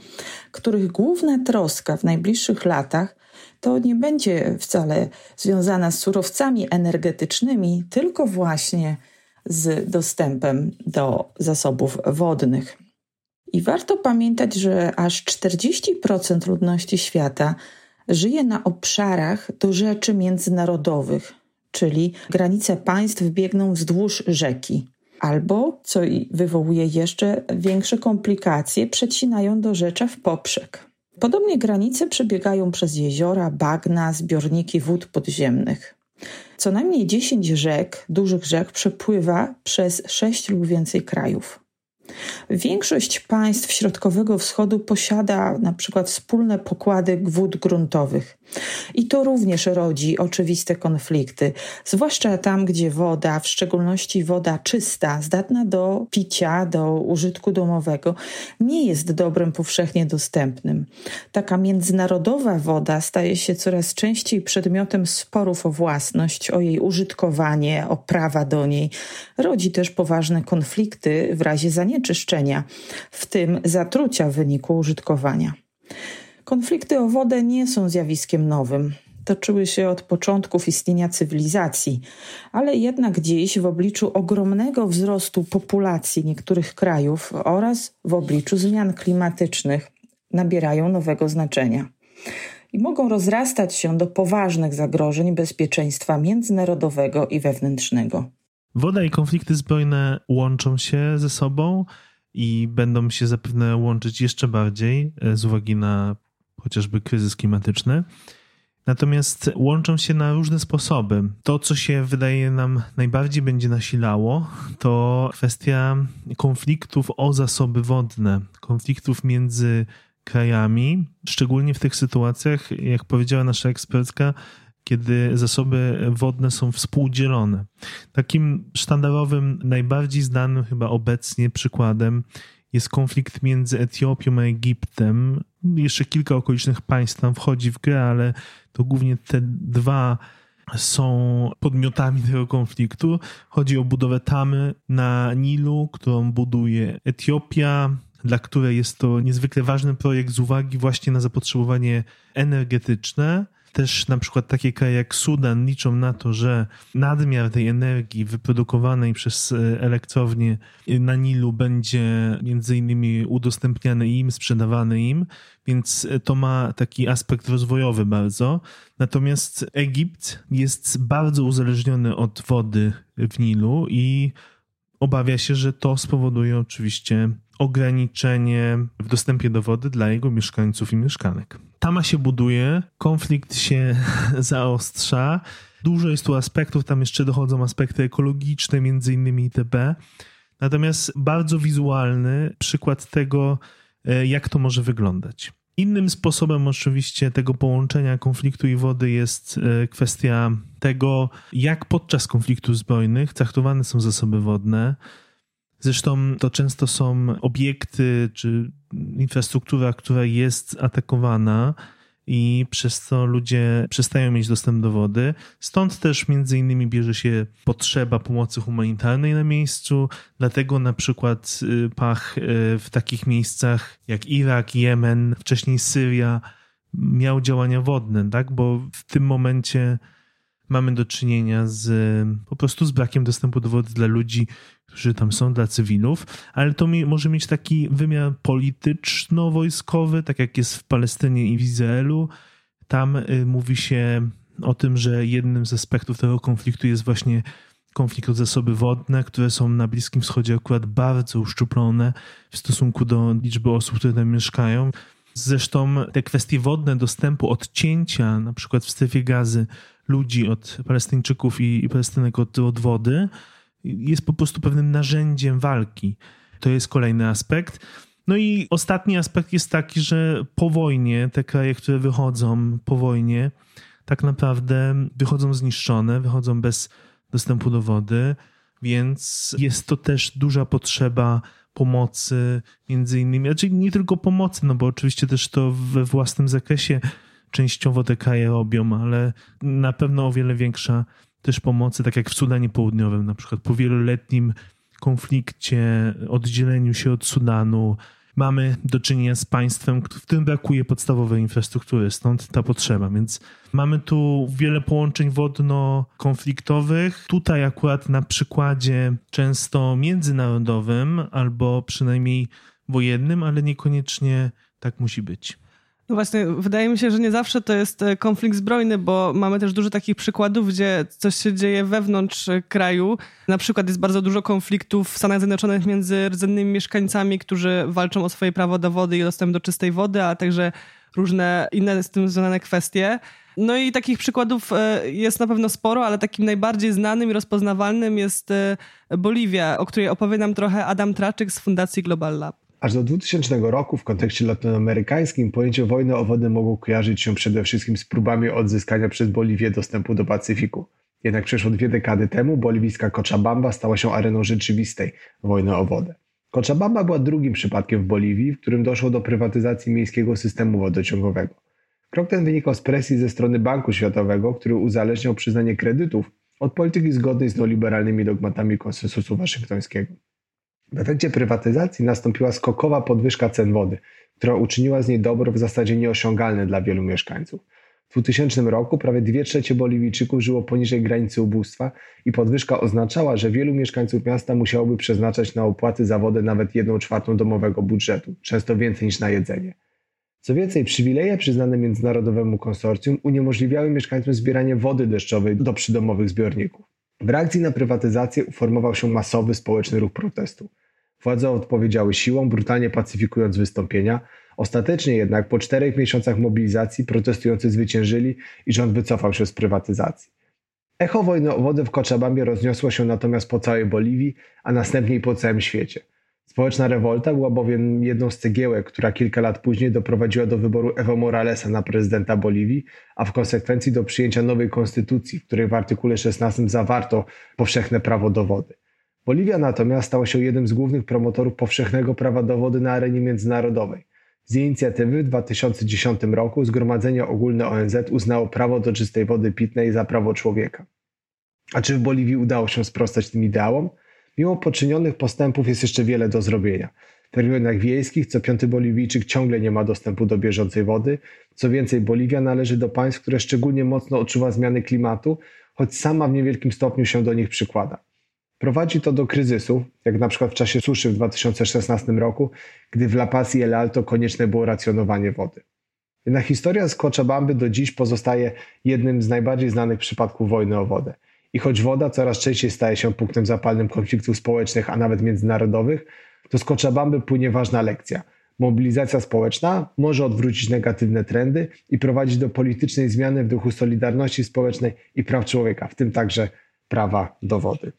Speaker 7: których główna troska w najbliższych latach to nie będzie wcale związana z surowcami energetycznymi, tylko właśnie z dostępem do zasobów wodnych. I warto pamiętać, że aż 40% ludności świata żyje na obszarach do rzeczy międzynarodowych, czyli granice państw biegną wzdłuż rzeki. Albo, co wywołuje jeszcze większe komplikacje, przecinają do rzecza w poprzek. Podobnie granice przebiegają przez jeziora, bagna, zbiorniki wód podziemnych. Co najmniej 10 rzek, dużych rzek, przepływa przez 6 lub więcej krajów. Większość państw Środkowego Wschodu posiada na przykład wspólne pokłady wód gruntowych. I to również rodzi oczywiste konflikty, zwłaszcza tam, gdzie woda, w szczególności woda czysta, zdatna do picia, do użytku domowego, nie jest dobrem powszechnie dostępnym. Taka międzynarodowa woda staje się coraz częściej przedmiotem sporów o własność, o jej użytkowanie, o prawa do niej. Rodzi też poważne konflikty w razie zanieczyszczenia, w tym zatrucia w wyniku użytkowania. Konflikty o wodę nie są zjawiskiem nowym. Toczyły się od początków istnienia cywilizacji, ale jednak dziś w obliczu ogromnego wzrostu populacji niektórych krajów oraz w obliczu zmian klimatycznych nabierają nowego znaczenia i mogą rozrastać się do poważnych zagrożeń bezpieczeństwa międzynarodowego i wewnętrznego.
Speaker 1: Woda i konflikty zbrojne łączą się ze sobą i będą się zapewne łączyć jeszcze bardziej e, z uwagi na chociażby kryzys klimatyczny. Natomiast łączą się na różne sposoby. To, co się wydaje nam najbardziej będzie nasilało, to kwestia konfliktów o zasoby wodne, konfliktów między krajami, szczególnie w tych sytuacjach, jak powiedziała nasza ekspertka, kiedy zasoby wodne są współdzielone. Takim sztandarowym, najbardziej znanym chyba obecnie przykładem jest konflikt między Etiopią a Egiptem. Jeszcze kilka okolicznych państw tam wchodzi w grę, ale to głównie te dwa są podmiotami tego konfliktu. Chodzi o budowę tamy na Nilu, którą buduje Etiopia, dla której jest to niezwykle ważny projekt z uwagi właśnie na zapotrzebowanie energetyczne też na przykład takie kraje jak Sudan liczą na to, że nadmiar tej energii wyprodukowanej przez e, elektrownię na Nilu będzie między innymi udostępniany im, sprzedawany im, więc to ma taki aspekt rozwojowy bardzo. Natomiast Egipt jest bardzo uzależniony od wody w Nilu i obawia się, że to spowoduje oczywiście ograniczenie w dostępie do wody dla jego mieszkańców i mieszkanek. Tama się buduje, konflikt się (laughs) zaostrza. Dużo jest tu aspektów, tam jeszcze dochodzą aspekty ekologiczne, między innymi itp. Natomiast bardzo wizualny przykład tego, e, jak to może wyglądać. Innym sposobem oczywiście tego połączenia konfliktu i wody jest e, kwestia tego, jak podczas konfliktów zbrojnych traktowane są zasoby wodne. Zresztą to często są obiekty czy infrastruktura, która jest atakowana i przez to ludzie przestają mieć dostęp do wody. Stąd też między innymi bierze się potrzeba pomocy humanitarnej na miejscu, dlatego na przykład y, Pach y, w takich miejscach jak Irak, Jemen, wcześniej Syria miał działania wodne, tak? bo w tym momencie mamy do czynienia z po prostu z brakiem dostępu do wody dla ludzi, którzy tam są, dla cywilów, ale to mi, może mieć taki wymiar polityczno-wojskowy, tak jak jest w Palestynie i w Izraelu. Tam y, mówi się o tym, że jednym z aspektów tego konfliktu jest właśnie konflikt o zasoby wodne, które są na Bliskim Wschodzie akurat bardzo uszczuplone w stosunku do liczby osób, które tam mieszkają. Zresztą te kwestie wodne, dostępu, odcięcia, na przykład w strefie gazy ludzi od Palestyńczyków i, Palestynek od, od wody, jest po prostu pewnym narzędziem walki. To jest kolejny aspekt. No i ostatni aspekt jest taki, że po wojnie te kraje, które wychodzą po wojnie, tak naprawdę wychodzą zniszczone, wychodzą bez dostępu do wody, więc jest to też duża potrzeba pomocy, między innymi, znaczy nie tylko pomocy, no bo oczywiście też to we własnym zakresie częściowo te kraje robią, ale na pewno o wiele większa też pomocy, tak jak w Sudanie Południowym, na przykład po wieloletnim konflikcie, oddzieleniu się od Sudanu, mamy do czynienia z państwem, w którym brakuje podstawowej infrastruktury, stąd ta potrzeba. Więc mamy tu wiele połączeń wodno-konfliktowych. Tutaj akurat na przykładzie często międzynarodowym albo przynajmniej wojennym, ale niekoniecznie tak musi być.
Speaker 2: No właśnie, wydaje mi się, że nie zawsze to jest e, konflikt zbrojny, bo mamy też dużo takich przykładów, gdzie coś się dzieje wewnątrz e, kraju. Na przykład jest bardzo dużo konfliktów w Stanach Zjednoczonych między rdzennymi mieszkańcami, którzy walczą o swoje prawo do wody i dostęp do czystej wody, a także różne inne z tym związane kwestie. No i takich przykładów e, jest na pewno sporo, ale takim najbardziej znanym i rozpoznawalnym jest Boliwia, o której opowie nam trochę Adam Traczyk z Fundacji Global Lab.
Speaker 8: Aż do 2000 roku w kontekście latynoamerykańskim pojęcie wojny o wodę mogło kojarzyć się przede wszystkim z próbami odzyskania przez Boliwię dostępu do Pacyfiku. Jednak przeszło dwie dekady temu boliwijska Cochabamba stała się areną rzeczywistej wojny o wodę. Cochabamba była drugim przypadkiem w Boliwii, w którym doszło do prywatyzacji miejskiego systemu wodociągowego. Krok ten wynikał z presji ze strony Banku Światowego, który uzależniał przyznanie kredytów od polityki zgodnej z neoliberalnymi dogmatami konsensusu waszyngtońskiego. W efekcie prywatyzacji nastąpiła skokowa podwyżka cen wody, która uczyniła z niej dobro w zasadzie nieosiągalne dla wielu mieszkańców. W 2000 roku prawie 2 trzecie Boliwijczyków żyło poniżej granicy ubóstwa i podwyżka oznaczała, że wielu mieszkańców miasta musiałoby przeznaczać na opłaty za wodę nawet 1 czwartą domowego budżetu, często więcej niż na jedzenie. Co więcej, przywileje przyznane międzynarodowemu konsorcjum uniemożliwiały mieszkańcom zbieranie wody deszczowej do przydomowych zbiorników. W reakcji na prywatyzację uformował się masowy społeczny ruch protestu. Władze odpowiedziały siłą, brutalnie pacyfikując wystąpienia. Ostatecznie jednak po czterech miesiącach mobilizacji protestujący zwyciężyli i rząd wycofał się z prywatyzacji. Echo wojny o wodę w Cochabambie rozniosło się natomiast po całej Boliwii, a następnie po całym świecie. Społeczna rewolta była bowiem jedną z cegiełek, która kilka lat później doprowadziła do wyboru Evo Moralesa na prezydenta Boliwii, a w konsekwencji do przyjęcia nowej konstytucji, w której w artykule 16 zawarto powszechne prawo do wody. Boliwia natomiast stała się jednym z głównych promotorów powszechnego prawa do wody na arenie międzynarodowej. Z inicjatywy w 2010 roku Zgromadzenie Ogólne ONZ uznało prawo do czystej wody pitnej za prawo człowieka. A czy w Boliwii udało się sprostać tym ideałom? Mimo poczynionych postępów jest jeszcze wiele do zrobienia. W regionach wiejskich co piąty Boliwijczyk ciągle nie ma dostępu do bieżącej wody. Co więcej, Boliwia należy do państw, które szczególnie mocno odczuwa zmiany klimatu, choć sama w niewielkim stopniu się do nich przykłada. Prowadzi to do kryzysu, jak na przykład w czasie suszy w 2016 roku, gdy w La Paz i El Alto konieczne było racjonowanie wody. Jednak historia z Cochabamby do dziś pozostaje jednym z najbardziej znanych przypadków wojny o wodę. I choć woda coraz częściej staje się punktem zapalnym konfliktów społecznych, a nawet międzynarodowych, to z Cochabamby płynie ważna lekcja. Mobilizacja społeczna może odwrócić negatywne trendy i prowadzić do politycznej zmiany w duchu solidarności społecznej i praw człowieka, w tym także prawa do wody.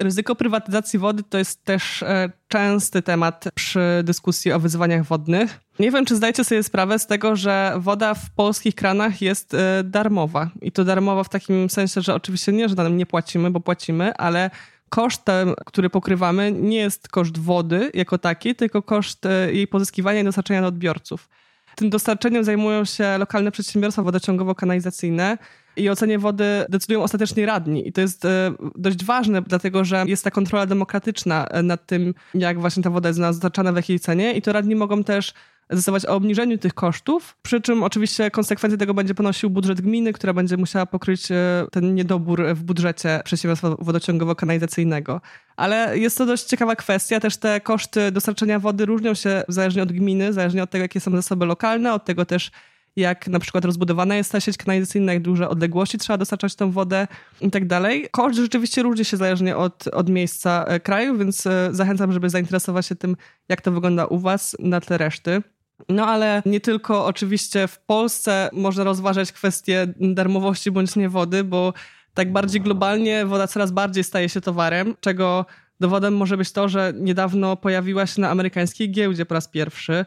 Speaker 2: Ryzyko prywatyzacji wody to jest też e, częsty temat przy dyskusji o wyzwaniach wodnych. Nie wiem, czy zdajecie sobie sprawę z tego, że woda w polskich kranach jest e, darmowa. I to darmowa w takim sensie, że oczywiście nie, że nam nie płacimy, bo płacimy, ale kosztem, który pokrywamy, nie jest koszt wody jako taki, tylko koszt e, jej pozyskiwania i dostarczenia do odbiorców. Tym dostarczeniem zajmują się lokalne przedsiębiorstwa wodociągowo-kanalizacyjne i ocenie wody decydują ostatecznie radni. I to jest e, dość ważne, dlatego że jest ta kontrola demokratyczna nad tym, jak właśnie ta woda jest dostarczana, w jakiej cenie i to radni mogą też zdecydować o obniżeniu tych kosztów, przy czym oczywiście konsekwencje tego będzie ponosił budżet gminy, która będzie musiała pokryć e, ten niedobór w budżecie przedsiębiorstwa wodociągowo-kanalizacyjnego. Ale jest to dość ciekawa kwestia. Też te koszty dostarczania wody różnią się zależnie od gminy, zależnie od tego, jakie są zasoby lokalne, od tego też jak na przykład rozbudowana jest ta sieć kanalizacyjna, jak duże odległości trzeba dostarczać tą wodę i tak dalej. Koszt rzeczywiście różni się zależnie od, od miejsca e, kraju, więc e, zachęcam, żeby zainteresować się tym, jak to wygląda u Was na tle reszty. No ale nie tylko oczywiście w Polsce można rozważać kwestię darmowości bądź nie wody, bo tak bardziej globalnie woda coraz bardziej staje się towarem, czego dowodem może być to, że niedawno pojawiła się na amerykańskiej giełdzie po raz pierwszy.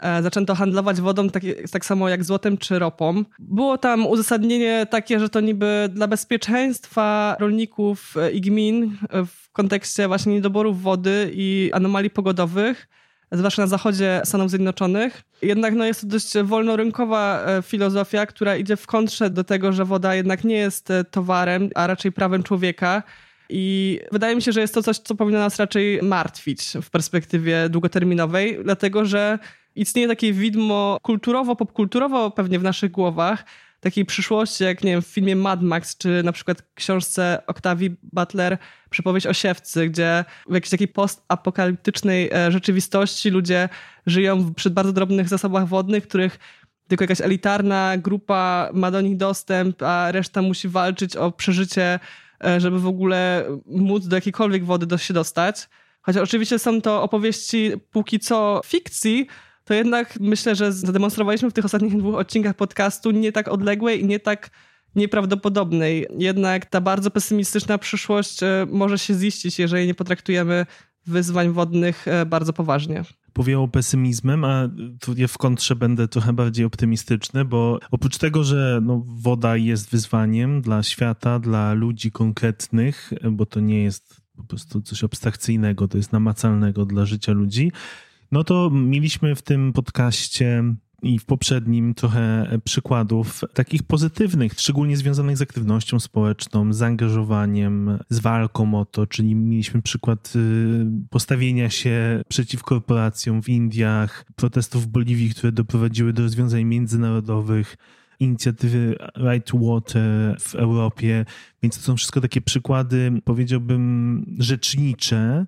Speaker 2: E, zaczęto handlować wodą tak, tak samo jak złotem czy ropą. Było tam uzasadnienie takie, że to niby dla bezpieczeństwa rolników i gmin w kontekście właśnie niedoborów wody i anomalii pogodowych zwłaszcza na zachodzie Stanów Zjednoczonych. Jednak no, jest to dość wolnorynkowa e, filozofia, która idzie w kontrze do tego, że woda jednak nie jest e, towarem, a raczej prawem człowieka. I wydaje mi się, że jest to coś, co powinno nas raczej martwić w perspektywie długoterminowej, dlatego że istnieje takie widmo kulturowo, popkulturowo pewnie w naszych głowach, takiej przyszłości, jak nie wiem, w filmie Mad Max, czy na przykład książce Octavii Butler Przypowieść o siewcy, gdzie w jakiejś takiej postapokaliptycznej e, rzeczywistości ludzie żyją przy bardzo drobnych zasobach wodnych, których tylko jakaś elitarna grupa ma do nich dostęp, a reszta musi walczyć o przeżycie, e, żeby w ogóle móc do jakiejkolwiek wody się dostać. Chociaż oczywiście są to opowieści póki co fikcji, to jednak myślę, że zademonstrowaliśmy w tych ostatnich dwóch odcinkach podcastu nie tak odległej i nie tak nieprawdopodobnej. Jednak ta bardzo pesymistyczna przyszłość e, może się ziścić, jeżeli nie potraktujemy wyzwań wodnych e, bardzo poważnie
Speaker 1: powiało pesymizmem, a tu ja w kontrze będę trochę bardziej optymistyczny, bo oprócz tego, że no, woda jest wyzwaniem dla świata, dla ludzi konkretnych, bo to nie jest po prostu coś abstrakcyjnego, to jest namacalnego dla życia ludzi, no to mieliśmy w tym podcaście i w poprzednim trochę przykładów takich pozytywnych, szczególnie związanych z aktywnością społeczną, z zaangażowaniem, z walką o to, czyli mieliśmy przykład y, postawienia się przeciw korporacjom w Indiach, protestów w Boliwii, które doprowadziły do rozwiązań międzynarodowych, inicjatywy Right Water w Europie, więc to są wszystko takie przykłady, powiedziałbym, rzecznicze,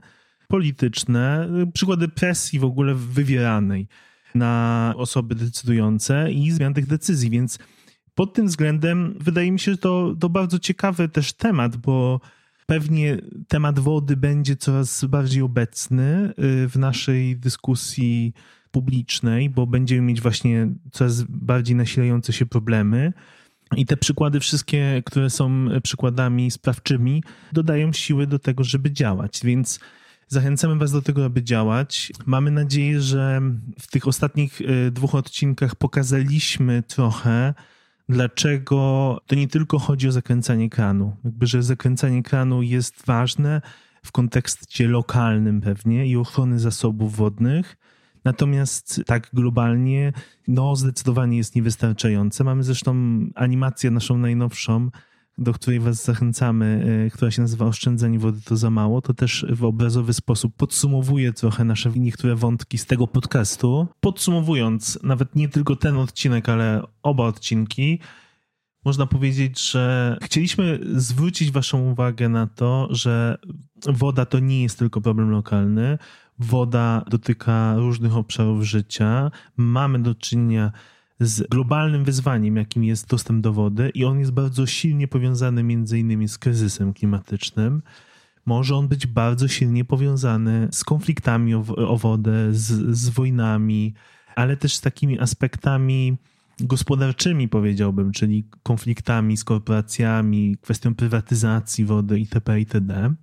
Speaker 1: polityczne, przykłady presji w ogóle wywieranej na osoby decydujące i zmian tych decyzji, więc pod tym względem wydaje mi się, że to, to bardzo ciekawy też temat, bo pewnie temat wody będzie coraz bardziej obecny y, w naszej dyskusji publicznej, bo będziemy mieć właśnie coraz bardziej nasilające się problemy. I te przykłady, wszystkie, które są przykładami sprawczymi, dodają siły do tego, żeby działać. Więc Zachęcamy Was do tego, aby działać. Mamy nadzieję, że w tych ostatnich e, dwóch odcinkach pokazaliśmy trochę, dlaczego to nie tylko chodzi o zakręcanie kranu. Jakby, że zakręcanie kranu jest ważne w kontekście lokalnym pewnie i ochrony zasobów wodnych. Natomiast tak globalnie, no zdecydowanie jest niewystarczające. Mamy zresztą animację naszą najnowszą, do której Was zachęcamy, e, która się nazywa Oszczędzanie wody to za mało, to też w obrazowy sposób podsumowuje trochę nasze niektóre wątki z tego podcastu. Podsumowując, nawet nie tylko ten odcinek, ale oba odcinki, można powiedzieć, że chcieliśmy zwrócić Waszą uwagę na to, że woda to nie jest tylko problem lokalny. Woda dotyka różnych obszarów życia. Mamy do czynienia z globalnym wyzwaniem, jakim jest dostęp do wody, i on jest bardzo silnie powiązany między innymi z kryzysem klimatycznym. Może on być bardzo silnie powiązany z konfliktami o, o wodę, z, z wojnami, ale też z takimi aspektami gospodarczymi, powiedziałbym, czyli konfliktami z korporacjami, kwestią prywatyzacji wody itp. itd.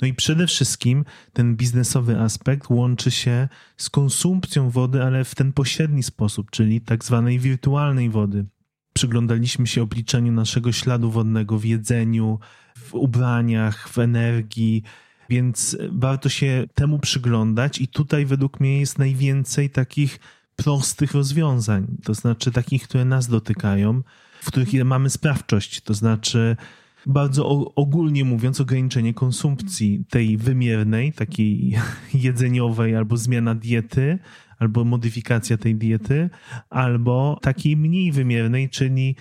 Speaker 1: No i przede wszystkim ten biznesowy aspekt łączy się z konsumpcją wody, ale w ten pośredni sposób, czyli tak zwanej wirtualnej wody. Przyglądaliśmy się obliczeniu naszego śladu wodnego w jedzeniu, w ubraniach, w energii, więc warto się temu przyglądać i tutaj według mnie jest najwięcej takich prostych rozwiązań, to znaczy takich, które nas dotykają, w których mamy sprawczość, to znaczy bardzo ogólnie mówiąc, ograniczenie konsumpcji tej wymiernej, takiej (laughs) jedzeniowej, albo zmiana diety, albo modyfikacja tej diety, albo takiej mniej wymiernej, czyli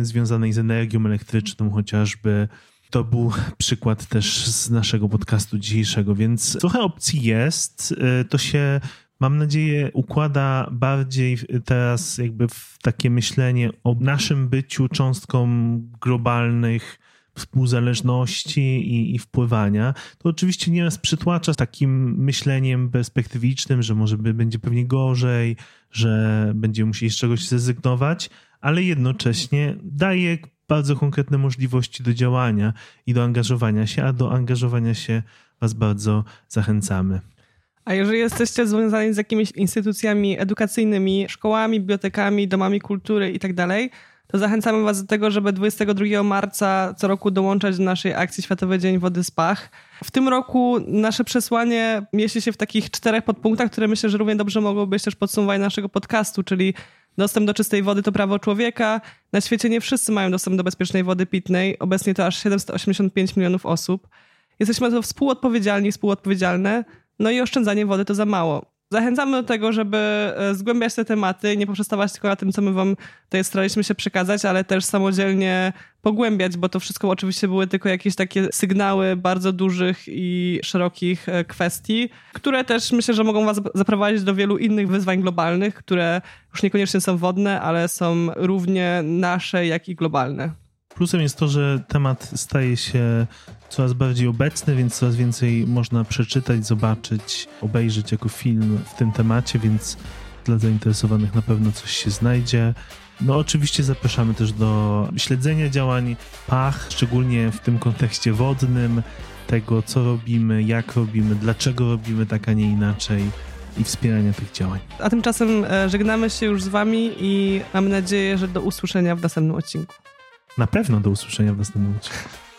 Speaker 1: y, związanej z energią elektryczną chociażby. To był przykład też z naszego podcastu dzisiejszego, więc trochę opcji jest. Y, to się mam nadzieję, układa bardziej teraz jakby w takie myślenie o naszym byciu cząstką globalnych współzależności i, i wpływania, to oczywiście nieraz przytłacza takim myśleniem perspektywicznym, że może by będzie pewnie gorzej, że będziemy musieli z czegoś zrezygnować, ale jednocześnie daje bardzo konkretne możliwości do działania i do angażowania się, a do angażowania się Was bardzo zachęcamy.
Speaker 2: A jeżeli jesteście związani z jakimiś instytucjami edukacyjnymi, szkołami, bibliotekami, domami kultury i tak to zachęcamy Was do tego, żeby 22 marca co roku dołączać do naszej akcji Światowy Dzień Wody Spach. W tym roku nasze przesłanie mieści się w takich czterech podpunktach, które myślę, że równie dobrze mogą być też podsumowaniem naszego podcastu, czyli dostęp do czystej wody to prawo człowieka. Na świecie nie wszyscy mają dostęp do bezpiecznej wody pitnej. Obecnie to aż 785 milionów osób. Jesteśmy za to współodpowiedzialni, współodpowiedzialne. No i oszczędzanie wody to za mało. Zachęcamy do tego, żeby e, zgłębiać te tematy, nie poprzestawać tylko na tym, co my wam tutaj staraliśmy się przekazać, ale też samodzielnie pogłębiać, bo to wszystko oczywiście były tylko jakieś takie sygnały bardzo dużych i szerokich e, kwestii, które też myślę, że mogą was zaprowadzić do wielu innych wyzwań globalnych, które już niekoniecznie są wodne, ale są równie nasze, jak i globalne.
Speaker 1: Plusem jest to, że temat staje się coraz bardziej obecny, więc coraz więcej można przeczytać, zobaczyć, obejrzeć jako film w tym temacie, więc dla zainteresowanych na pewno coś się znajdzie. No oczywiście zapraszamy też do śledzenia działań PACH, szczególnie w tym kontekście wodnym, tego co robimy, jak robimy, dlaczego robimy tak, a nie inaczej i wspierania tych działań.
Speaker 2: A tymczasem e, żegnamy się już z Wami i mamy nadzieję, że do usłyszenia w następnym odcinku.
Speaker 1: Na pewno do usłyszenia w następnym odcinku.